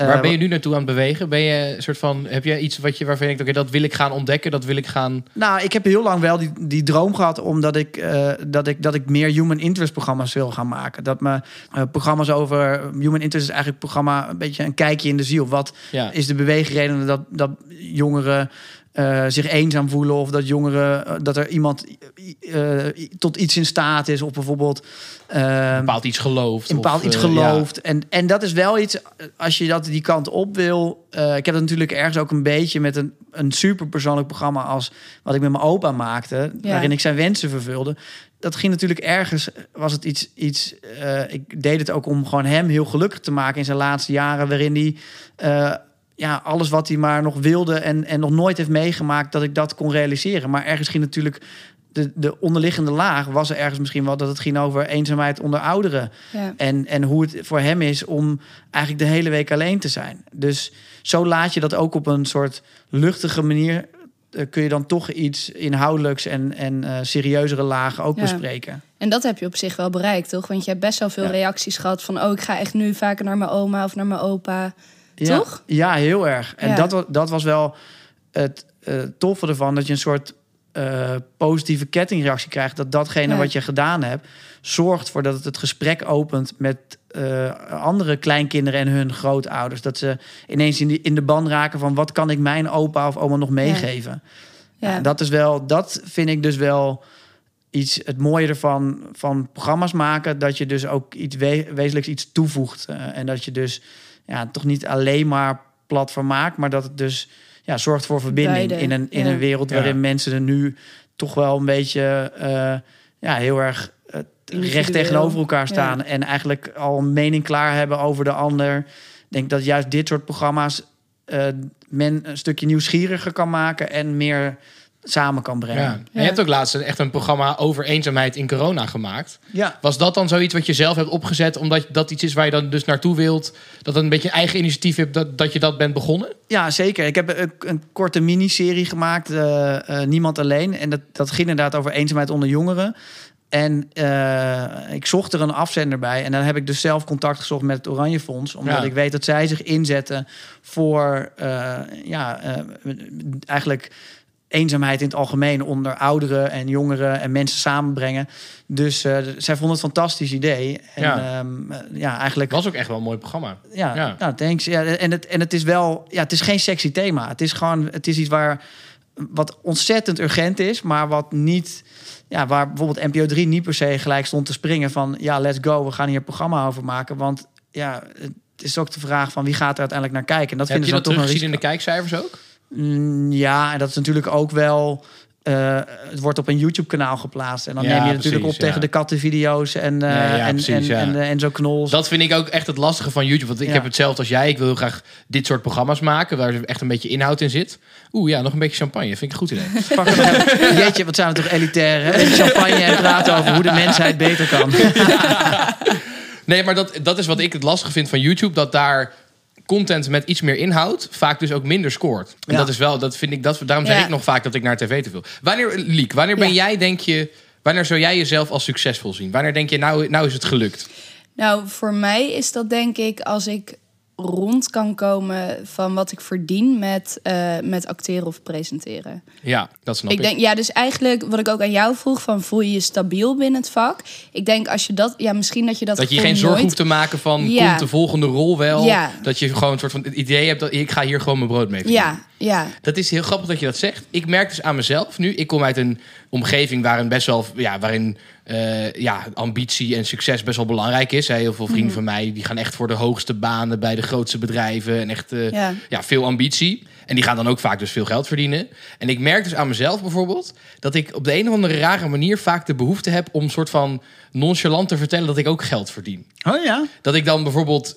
Waar ben je nu naartoe aan het bewegen? Ben je een soort van, heb je iets wat je, waarvan je denkt, oké, dat wil ik gaan ontdekken, dat wil ik gaan... Nou, ik heb heel lang wel die, die droom gehad... omdat ik, eh, dat, ik, dat ik meer human interest programma's wil gaan maken. Dat me eh, programma's over... Human interest is eigenlijk een programma... een beetje een kijkje in de ziel. Wat Ja, is de beweegreden dat, dat jongeren... eh, zich eenzaam voelen of dat jongeren eh, dat er iemand eh, tot iets in staat is of bijvoorbeeld eh, bepaald iets gelooft. in bepaald of, iets gelooft. En, en dat is wel iets, als je dat die kant op wil. eh, ik heb dat natuurlijk ergens ook een beetje met een, een superpersoonlijk programma als wat ik met mijn opa maakte, Ja. waarin ik zijn wensen vervulde. Dat ging natuurlijk ergens, was het iets, iets eh, ik deed het ook om gewoon hem heel gelukkig te maken in zijn laatste jaren, waarin hij eh, ja, alles wat hij maar nog wilde en, en nog nooit heeft meegemaakt, dat ik dat kon realiseren. Maar ergens ging natuurlijk de, de onderliggende laag was er ergens misschien wel dat het ging over eenzaamheid onder ouderen. Ja. En, en hoe het voor hem is om eigenlijk de hele week alleen te zijn. Dus zo laat je dat ook op een soort luchtige manier. eh, kun je dan toch iets inhoudelijks en, en eh, serieuzere lagen ook Ja. bespreken. En dat heb je op zich wel bereikt, toch? Want je hebt best wel veel Ja. reacties gehad van... oh, ik ga echt nu vaker naar mijn oma of naar mijn opa. Ja, Toch? Ja, heel erg. En Ja. dat, dat was wel het eh, toffe ervan. Dat je een soort eh, positieve kettingreactie krijgt. Dat datgene Ja. wat je gedaan hebt... zorgt voor dat het het gesprek opent met eh, andere kleinkinderen en hun grootouders. Dat ze ineens in, die, in de ban raken van... wat kan ik mijn opa of oma nog meegeven? Ja. Ja, dat is wel, dat vind ik dus wel iets, het mooie ervan van programma's maken, dat je dus ook iets we- wezenlijks iets toevoegt. En dat je dus ja, toch niet alleen maar platform maakt, maar dat het dus ja, zorgt voor verbinding Beide, in een, in ja. een wereld Ja. waarin mensen er nu toch wel een beetje eh, ja, heel erg eh, recht tegenover elkaar Ja. staan en eigenlijk al een mening klaar hebben over de ander. Ik denk dat juist dit soort programma's eh, men een stukje nieuwsgieriger kan maken en meer samen kan brengen. Ja. En je hebt ook laatst echt een programma over eenzaamheid in corona gemaakt. Ja. Was dat dan zoiets wat je zelf hebt opgezet, omdat dat iets is waar je dan dus naartoe wilt? Dat het een beetje eigen initiatief hebt, dat, dat je dat bent begonnen? Ja, zeker. Ik heb een, een korte miniserie gemaakt, eh, eh, Niemand Alleen. En dat, dat ging inderdaad over eenzaamheid onder jongeren. En eh, ik zocht er een afzender bij. En dan heb ik dus zelf contact gezocht met het Oranje Fonds. Omdat Ja. ik weet dat zij zich inzetten voor ja, eigenlijk eenzaamheid in het algemeen onder ouderen en jongeren en mensen samenbrengen. Dus eh, zij vonden het een fantastisch idee. En Ja. ja, ja eigenlijk was ook echt wel een mooi programma. ja, Ja. Nou, thanks. Ja, en, het, en het is wel, ja, het is geen sexy thema. Het is gewoon, het is iets waar wat ontzettend urgent is, maar wat niet, ja, waar bijvoorbeeld NPO 3 niet per se gelijk stond te springen van, ja, let's go, we gaan hier een programma over maken. Want ja, het is ook de vraag van wie gaat er uiteindelijk naar kijken. En dat Heb vinden je ze dat toch een in de kijkcijfers ook? Mm, Ja, en dat is natuurlijk ook wel. eh, het wordt op een YouTube-kanaal geplaatst. En dan Ja, neem je natuurlijk op tegen de kattenvideo's en, eh ja, en, precies, en, eh, Enzo Knols. Dat vind ik ook echt het lastige van YouTube. Want ik heb hetzelfde als jij. Ik wil heel graag dit soort programma's maken waar er echt een beetje inhoud in zit. Oeh ja, nog een beetje champagne. Vind ik een goed idee. Pak Jeetje, wat zijn we toch elitair, hè? Champagne en praten over hoe de mensheid beter kan. Nee, maar dat, dat is wat ik het lastige vind van YouTube. Dat daar content met iets meer inhoud vaak dus ook minder scoort. En Ja. dat is wel, dat vind ik, dat, daarom zeg Ja. ik nog vaak dat ik naar tv te veel. Wanneer, Liek, wanneer ben Ja. jij, denk je, wanneer zou jij jezelf als succesvol zien? Wanneer denk je, nou, nou is het gelukt? Nou, voor mij is dat denk ik als ik rond kan komen van wat ik verdien met, eh, met acteren of presenteren. Ja, dat snap ik. Ik denk, ja, dus eigenlijk wat ik ook aan jou vroeg, van voel je je stabiel binnen het vak? Ik denk als je dat, ja, misschien dat je dat dat je geen zorg hoeft te maken van, Ja. komt de volgende rol wel? Ja. Dat je gewoon een soort van het idee hebt, dat ik ga hier gewoon mijn brood mee verdienen. Ja, Ja, Dat is heel grappig dat je dat zegt. Ik merk dus aan mezelf nu. Ik kom uit een omgeving waarin best wel, ja, waarin eh, ja, ambitie en succes best wel belangrijk is. Hè. Heel veel vrienden van mij die gaan echt voor de hoogste banen bij de grootste bedrijven en echt eh, Ja. ja, veel ambitie. En die gaan dan ook vaak dus veel geld verdienen. En ik merk dus aan mezelf bijvoorbeeld dat ik op de een of andere rare manier vaak de behoefte heb om soort van nonchalant te vertellen dat ik ook geld verdien. Oh ja? Dat ik dan bijvoorbeeld.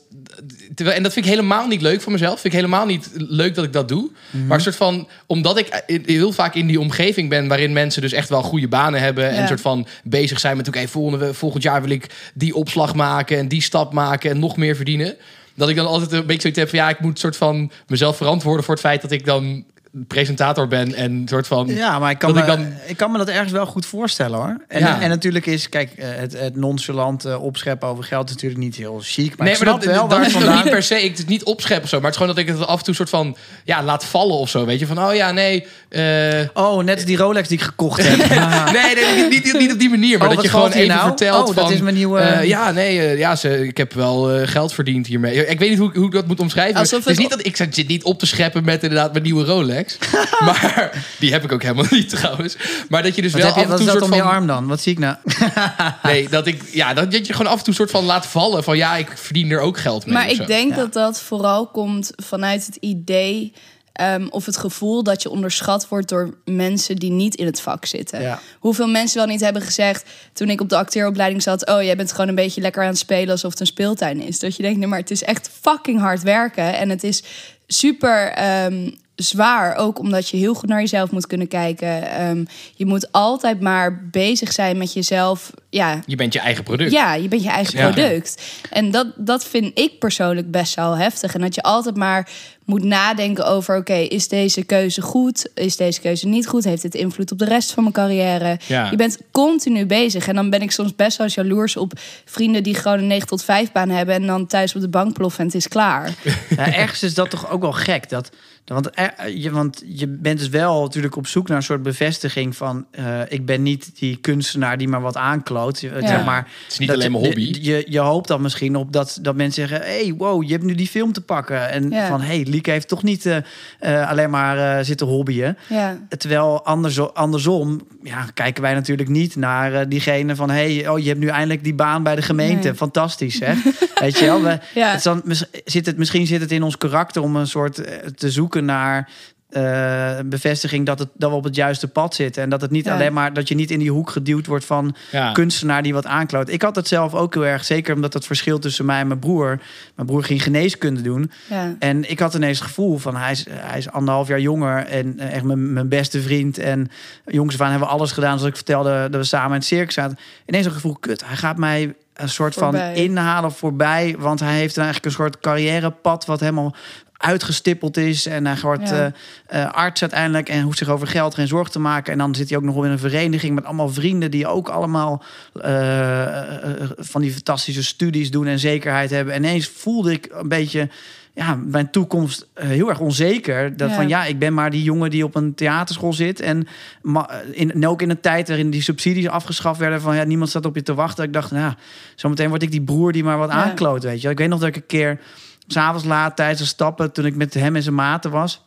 Terwijl, en dat vind ik helemaal niet leuk van mezelf. Vind ik helemaal niet leuk dat ik dat doe. Maar een soort van. Omdat ik heel vaak in die omgeving ben. waarin mensen dus echt wel goede banen hebben. En Ja. soort van bezig zijn met. Oké, volgende, volgend jaar wil ik die opslag maken. en die stap maken. en nog meer verdienen. Dat ik dan altijd een beetje zoiets heb van. ja, ik moet soort van mezelf verantwoorden voor het feit dat ik dan presentator ben. en een soort van. Ja, maar ik kan, me, ik ik, kan me dat ergens wel goed voorstellen hoor. En, Ja. en natuurlijk is, kijk, eh, het, het nonchalant eh, opscheppen over geld is natuurlijk niet heel chic. Maar nee, maar dat, wel dat is vandaan... niet per se. Ik, het niet opscheppen of zo. Maar het is gewoon dat ik het af en toe soort van. ja, laat vallen of zo. Weet je van. Oh ja, nee. eh, Oh, net die Rolex die ik gekocht heb. Nee, nee niet, niet, niet op die manier. Maar Oh, dat je gewoon even nou? vertelt Oh, van... dat is mijn nieuwe- ja, nee, ja, ze, ik heb wel geld verdiend hiermee. Ik weet niet hoe, hoe ik dat moet omschrijven. Alsof het is niet dat ik zit niet op te scheppen met inderdaad mijn nieuwe Rolex. maar die heb ik ook helemaal niet trouwens. Maar dat je dus Wat, wel heb je, af en wat toe is dat soort om van... je arm dan? Wat zie ik nou? Nee, dat ik... Ja, dat, dat je gewoon af en toe soort van laat vallen van... Ja, ik verdien er ook geld mee. maar ik denk Ja. dat dat vooral komt vanuit het idee ehm, of het gevoel dat je onderschat wordt door mensen die niet in het vak zitten. Ja. Hoeveel mensen wel niet hebben gezegd toen ik op de acteeropleiding zat: Oh, jij bent gewoon een beetje lekker aan het spelen alsof het een speeltuin is. Dat je denkt: Nee, maar het is echt fucking hard werken. En het is super ehm, zwaar. Ook omdat je heel goed naar jezelf moet kunnen kijken. Ehm, je moet altijd maar bezig zijn met jezelf. Ja, Je bent je eigen product. ja, je bent je eigen Ja. product. En dat, dat vind ik persoonlijk best wel heftig. En dat je altijd maar moet nadenken over... oké, is deze keuze goed? Is deze keuze niet goed? Heeft dit invloed op de rest van mijn carrière? Ja. Je bent continu bezig. En dan ben ik soms best wel jaloers op vrienden... die gewoon een 9 tot 5 baan hebben... en dan thuis op de bank ploffen en het is klaar. Ja, ergens is dat toch ook wel gek. Dat, want, er- je, want je bent dus wel natuurlijk op zoek naar een soort bevestiging van... eh, ik ben niet die kunstenaar die maar wat aankloot. Je- Ja. Zeg maar, Het is niet alleen mijn hobby. Je, je hoopt dan misschien op dat, dat mensen zeggen... hey, wow, je hebt nu die film te pakken. En Ja. van, hey, Lieke heeft toch niet eh, eh, alleen maar eh, zitten hobbyen. Ja, Terwijl andersom, andersom ja, kijken wij natuurlijk niet naar eh, diegene van... hey, oh, je hebt nu eindelijk die baan bij de gemeente. Nee. Fantastisch, hè? Weet je wel? We, Ja. het is dan, zit het, misschien zit het in ons karakter om een soort eh, te zoeken naar... eh, bevestiging dat, het, dat we op het juiste pad zitten. En dat het niet Ja. alleen maar dat je niet in die hoek geduwd wordt van Ja. kunstenaar die wat aankloot. Ik had het zelf ook heel erg, zeker omdat het verschil tussen mij en mijn broer. Mijn broer ging geneeskunde doen. ja. En ik had ineens het gevoel van hij is, hij is anderhalf jaar jonger en echt mijn, mijn beste vriend. En jongens van hebben we alles gedaan zoals ik vertelde dat we samen in het circus zaten. Ineens een gevoel, kut, hij gaat mij een soort Voorbij. van inhalen voorbij. Want hij heeft eigenlijk een soort carrièrepad wat helemaal uitgestippeld is. En hij wordt Ja. eh, eh, arts uiteindelijk en hoeft zich over geld geen zorg te maken. En dan zit hij ook nog in een vereniging met allemaal vrienden die ook allemaal eh, van die fantastische studies doen en zekerheid hebben. En ineens voelde ik een beetje ja, mijn toekomst heel erg onzeker. Dat Ja. van ja, ik ben maar die jongen die op een theaterschool zit. En, in, en ook in een tijd waarin die subsidies afgeschaft werden. Van ja, niemand staat op je te wachten. Ik dacht, nou, zometeen word ik die broer die maar wat Ja. aankloot. Weet je. Ik weet nog dat ik een keer s'avonds laat tijdens een stappen, toen ik met hem en zijn maten was,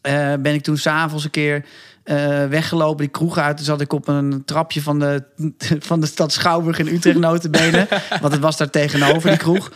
eh, ben ik toen s'avonds een keer eh, weggelopen, die kroeg uit. Toen zat ik op een trapje van de, van de stad Schouwburg in Utrecht notenbenen. want het was daar tegenover, die kroeg.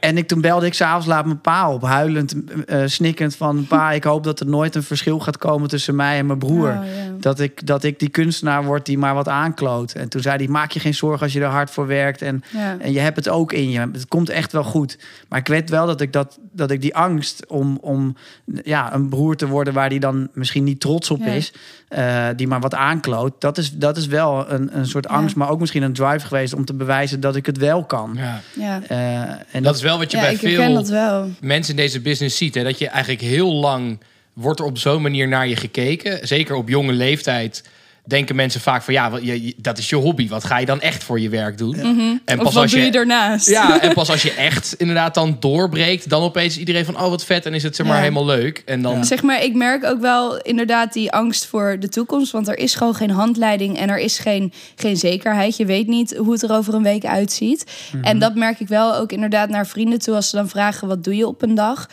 En ik, toen belde ik s'avonds laat mijn pa op, huilend, eh snikkend van... pa, ik hoop dat er nooit een verschil gaat komen tussen mij en mijn broer. Oh. Dat ik, dat ik die kunstenaar word die maar wat aankloot. En toen zei hij, maak je geen zorgen als je er hard voor werkt. En, en je hebt het ook in je. Het komt echt wel goed. Maar ik weet wel dat ik, dat, dat ik die angst om, om ja, een broer te worden... waar die dan misschien niet trots op is... eh, die maar wat aankloot. Dat is, dat is wel een, een soort angst, maar ook misschien een drive geweest... om te bewijzen dat ik het wel kan. Ja. Ja. Eh, en Dat is wel wat je ja, bij veel dat wel. mensen in deze business ziet. Hè? Dat je eigenlijk heel lang wordt er op zo'n manier naar je gekeken. Zeker op jonge leeftijd denken mensen vaak van ja, dat is je hobby. Wat ga je dan echt voor je werk doen? En Mhm. Of wat doe je ernaast? ja, en pas als je echt inderdaad dan doorbreekt, dan opeens iedereen van oh wat vet en is het zeg maar Ja. helemaal leuk. En dan Zeg maar, ik merk ook wel inderdaad die angst voor de toekomst. Want er is gewoon geen handleiding en er is geen, geen zekerheid. Je weet niet hoe het er over een week uitziet. En dat merk ik wel ook inderdaad naar vrienden toe. Als ze dan vragen, wat doe je op een dag?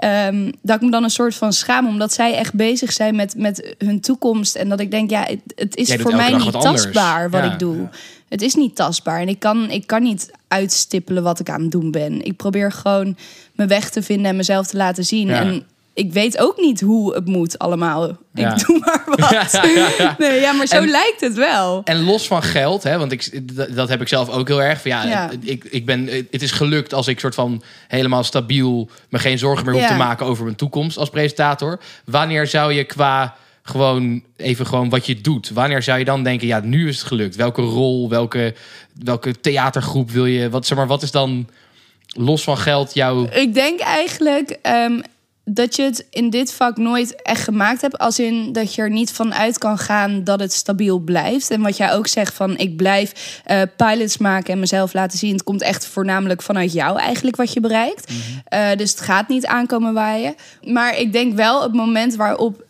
Ehm, dat ik me dan een soort van schaam, omdat zij echt bezig zijn met, met hun toekomst. En dat ik denk, ja, het, het is Jij voor mij niet wat tastbaar wat Ja. ik doe. Het is niet tastbaar en ik kan, ik kan niet uitstippelen wat ik aan het doen ben. Ik probeer gewoon mijn weg te vinden en mezelf te laten zien. Ja. En ik weet ook niet hoe het moet allemaal. Ik doe maar wat. Ja. Nee, ja, maar zo En- lijkt het wel. En los van geld, hè, want ik, dat, heb ik zelf ook heel erg. Van, ja. Ik, ik ben, het is gelukt als ik soort van helemaal stabiel me geen zorgen meer hoef te maken over mijn toekomst als presentator. Wanneer zou je qua gewoon even gewoon wat je doet, wanneer zou je dan denken, ja, nu is het gelukt? Welke rol, welke, welke theatergroep wil je? Wat, zeg maar, wat is dan los van geld jouw. Ik denk eigenlijk ehm, dat je het in dit vak nooit echt gemaakt hebt. Als in dat je er niet van uit kan gaan dat het stabiel blijft. En wat jij ook zegt van ik blijf eh, pilots maken en mezelf laten zien. Het komt echt voornamelijk vanuit jou eigenlijk wat je bereikt. Eh, dus het gaat niet aankomen waaien. Maar ik denk wel het moment waarop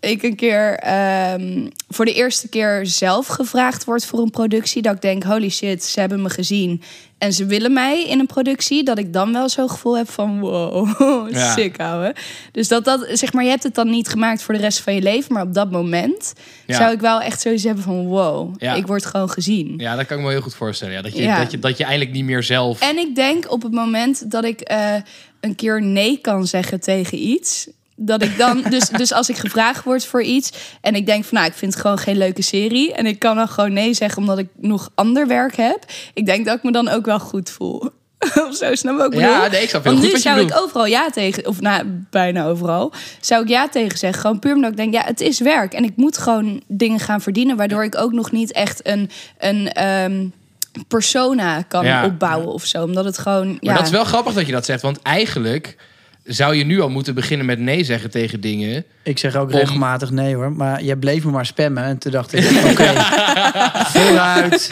ik een keer ehm, voor de eerste keer zelf gevraagd word voor een productie. Dat ik denk, holy shit, ze hebben me gezien. En ze willen mij in een productie. Dat ik dan wel zo'n gevoel heb van wow, Ja. sick ouwe. Dus dat dat, zeg maar, je hebt het dan niet gemaakt voor de rest van je leven. Maar op dat moment Ja. zou ik wel echt zoiets hebben van wow, Ja. ik word gewoon gezien. Ja, dat kan ik me heel goed voorstellen. Ja. Dat, je. Dat, je, dat je eigenlijk niet meer zelf. En ik denk op het moment dat ik eh, een keer nee kan zeggen tegen iets. Dat ik dan, dus, dus als ik gevraagd word voor iets en ik denk van nou, ik vind het gewoon geen leuke serie. En ik kan dan gewoon nee zeggen omdat ik nog ander werk heb. Ik denk dat ik me dan ook wel goed voel. of zo, snap ik bedoel? Ja, nee, ik snap heel Want goed nu zou ik bedoelt. overal ja tegen, of nou, bijna overal, zou ik ja tegen zeggen. Gewoon puur omdat ik denk, ja, het is werk. En ik moet gewoon dingen gaan verdienen, waardoor ik ook nog niet echt een, een ehm, persona kan Ja. opbouwen of zo. Omdat het gewoon, Maar ja. dat is wel grappig dat je dat zegt. Want eigenlijk zou je nu al moeten beginnen met nee zeggen tegen dingen. Ik zeg ook Om- regelmatig nee hoor. Maar jij bleef me maar spammen. En toen dacht ik, oké, vooruit.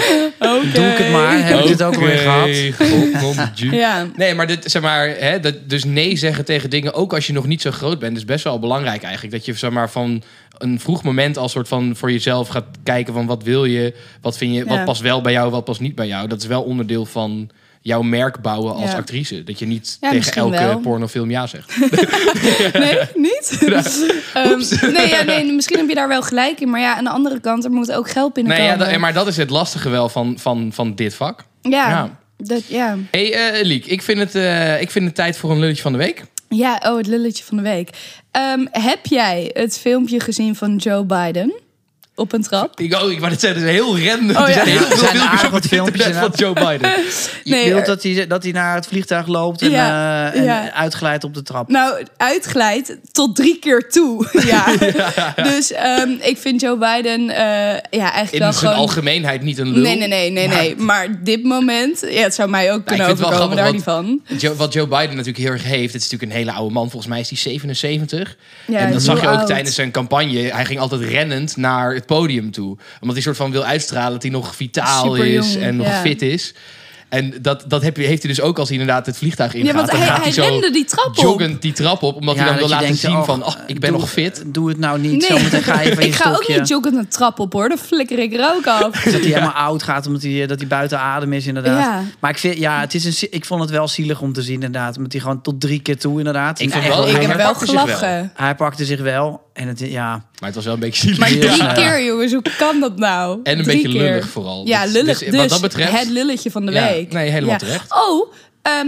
Doe ik het maar. Heb ik dit ook alweer gehad? gehad? Ja. Nee, maar, dit, zeg maar hè, dat, dus nee zeggen tegen dingen, ook als je nog niet zo groot bent, is best wel belangrijk eigenlijk. Dat je zeg maar, van een vroeg moment al soort van voor jezelf gaat kijken van wat wil je, wat vind je, wat Ja. past wel bij jou, wat past niet bij jou. Dat is wel onderdeel van jouw merk bouwen als Ja. actrice. Dat je niet Ja, tegen elke wel. pornofilm ja zegt. Nee, niet? Ehm, nee, ja, nee, misschien heb je daar wel gelijk in. Maar ja, aan de andere kant, er moet ook geld Nee, ja, dat- maar dat is het lastige wel van, van, van dit vak. ja, Ja. Dat, ja. hey, eh, Liek, ik vind, het, eh, ik vind het tijd voor een lulletje van de week. ja, oh, het lulletje van de week. Ehm, heb jij het filmpje gezien van Joe Biden op een trap? Ik, oh, ik wou het zeggen, het is heel random. Oh, er zijn heel veel zijn filmpjes op het filmpjes van Joe Biden. Je wilt er- dat hij, dat hij naar het vliegtuig loopt en, Ja, eh, en ja. uitglijdt op de trap. Nou, uitglijdt tot drie keer toe. Ja. Dus ehm, ik vind Joe Biden eh, ja, eigenlijk In wel zijn gewoon... algemeenheid niet een lul. Nee, nee, nee, nee, Maar- nee. Maar dit moment, ja, het zou mij ook kunnen vind het wel overkomen, daar niet grappig, van. Joe- wat Joe Biden natuurlijk heel erg heeft, het is natuurlijk een hele oude man. Volgens mij is hij 77. Ja, en dat zag je ook oud. tijdens zijn campagne. Hij ging altijd rennend naar het podium toe. Omdat hij soort van wil uitstralen dat hij nog vitaal Superjong, is en nog ja. fit is. En dat, dat heb je, heeft hij dus ook als hij inderdaad het vliegtuig ingaat. Ja, want dan hij, gaat hij zo rende die trap op. joggend die trap op. Omdat hij dan wil laten denkt, zien oh, van, oh, ik ben doe- nog fit. Doe het nou niet, Nee, zometeen ga ik ga ook niet joggend een trap op hoor. Dan flikker ik er ook af. Dat hij helemaal oud gaat omdat hij, dat hij buiten adem is, inderdaad. Ja. Maar ik, vind, ja, het is een, ik vond het wel zielig om te zien, inderdaad. Omdat hij gewoon tot drie keer toe, inderdaad. Ik vond wel- ik hij heb wel. gelachen. Hij pakte zich wel. En het, ja, Maar het was wel een beetje zielig. Maar drie snel. keer, jongens, hoe kan dat nou? En een Drie beetje keer. lullig vooral. Ja, Dus- lullig. dus Dus, wat dat betreft- het lulletje van de Ja, week. nee, helemaal Ja. terecht. Oh, ehm,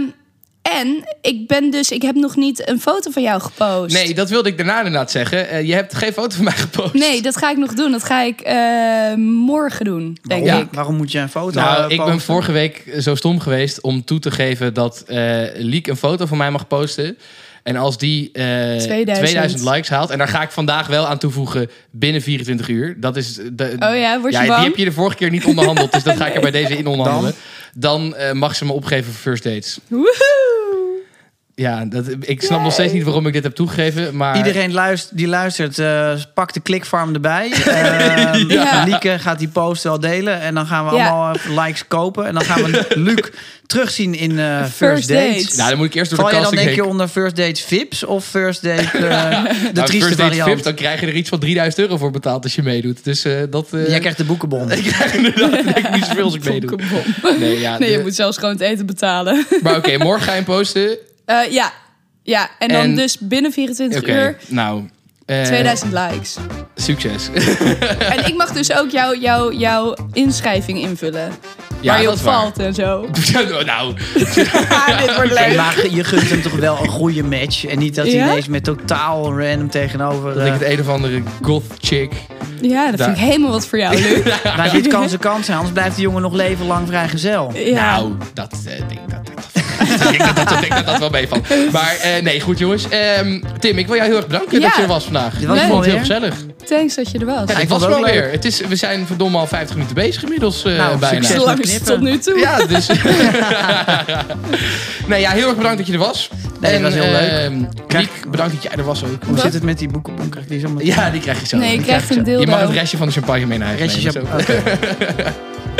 en ik ben dus, ik heb nog niet een foto van jou gepost. Nee, dat wilde ik daarna inderdaad zeggen. Eh, je hebt geen foto van mij gepost. Nee, dat ga ik nog doen. Dat ga ik eh, morgen doen, denk waarom, ik. waarom moet je een foto Nou, eh, ik ben vorige week zo stom geweest om toe te geven dat eh Liek een foto van mij mag posten. En als die eh 2000. 2000 likes haalt, en daar ga ik vandaag wel aan toevoegen binnen 24 uur. Dat is de, Oh ja, word je ja, bang? die heb je de vorige keer niet onderhandeld, dus dat ga ik er bij deze in onderhandelen. Dan, eh, mag ze me opgeven voor first dates. Woehoe! Ja, dat, ik snap nog steeds niet waarom ik dit heb toegegeven, maar Iedereen luistert, die luistert, eh pak de clickfarm erbij. Ehm, Ja. Lieke gaat die post wel delen. En dan gaan we Ja. allemaal likes kopen. En dan gaan we Luc terugzien in eh, first, First dates. dates. nou, dan moet ik eerst door Val de je dan casting denk je onder first dates VIPs of first date eh, de Nou, trieste first date variant? VIP, dan krijg je er iets van 3000 euro voor betaald als je meedoet. Dus eh, dat... eh, Jij krijgt de boekenbon. ik krijg inderdaad ik niet zoveel als ik meedoe. Nee, ja, Nee, je de- moet zelfs gewoon het eten betalen. Maar oké, morgen ga je hem posten. Eh, ja, Ja, en dan En- dus binnen 24 Oké, uur nou... eh, 2000 likes. Succes. En ik mag dus ook jouw jouw jouw inschrijving invullen. Ja, waar je dat op is waar. valt en zo. nou, Ah, dit wordt leuk. Maar je gunt hem toch wel een goede match. En niet dat hij Ja? ineens met totaal random tegenover... dat ik eh, het een of andere goth chick... Ja, dat vind ik helemaal wat voor jou, Luc. maar dit kan zijn kant zijn, anders blijft de jongen nog leven lang vrijgezel. Ja. Nou, dat eh, denk ik dat... dat ik denk dat dat, denk dat, dat wel meevalt. Maar eh, nee, goed jongens. Ehm, Tim, ik wil jou heel erg bedanken Ja. dat je er was vandaag. Was ik vond het heel gezellig. Thanks dat je er was. Ja, ik ik was wel weer. Het is, we zijn verdomme al 50 minuten bezig inmiddels eh, Nou, bijna. succes. Knippen. tot nu toe. Ja, dus... nee, ja, heel erg bedankt dat je er was. Nee, dat was heel leuk. ehm, Krijg- Riek, bedankt dat jij er was ook. Hoe Wat? zit het met die boekenbon? Krijg ik die zo. Ja, die krijg je zo. Nee, je krijgt een zo. Je mag het restje van de champagne mee naar huis Restjes nemen.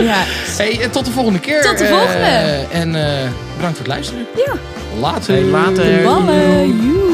Ja. Hey, en tot de volgende keer. Tot de Eh, volgende. en eh, bedankt voor het luisteren. Ja. Later. Hey, later. Ballen.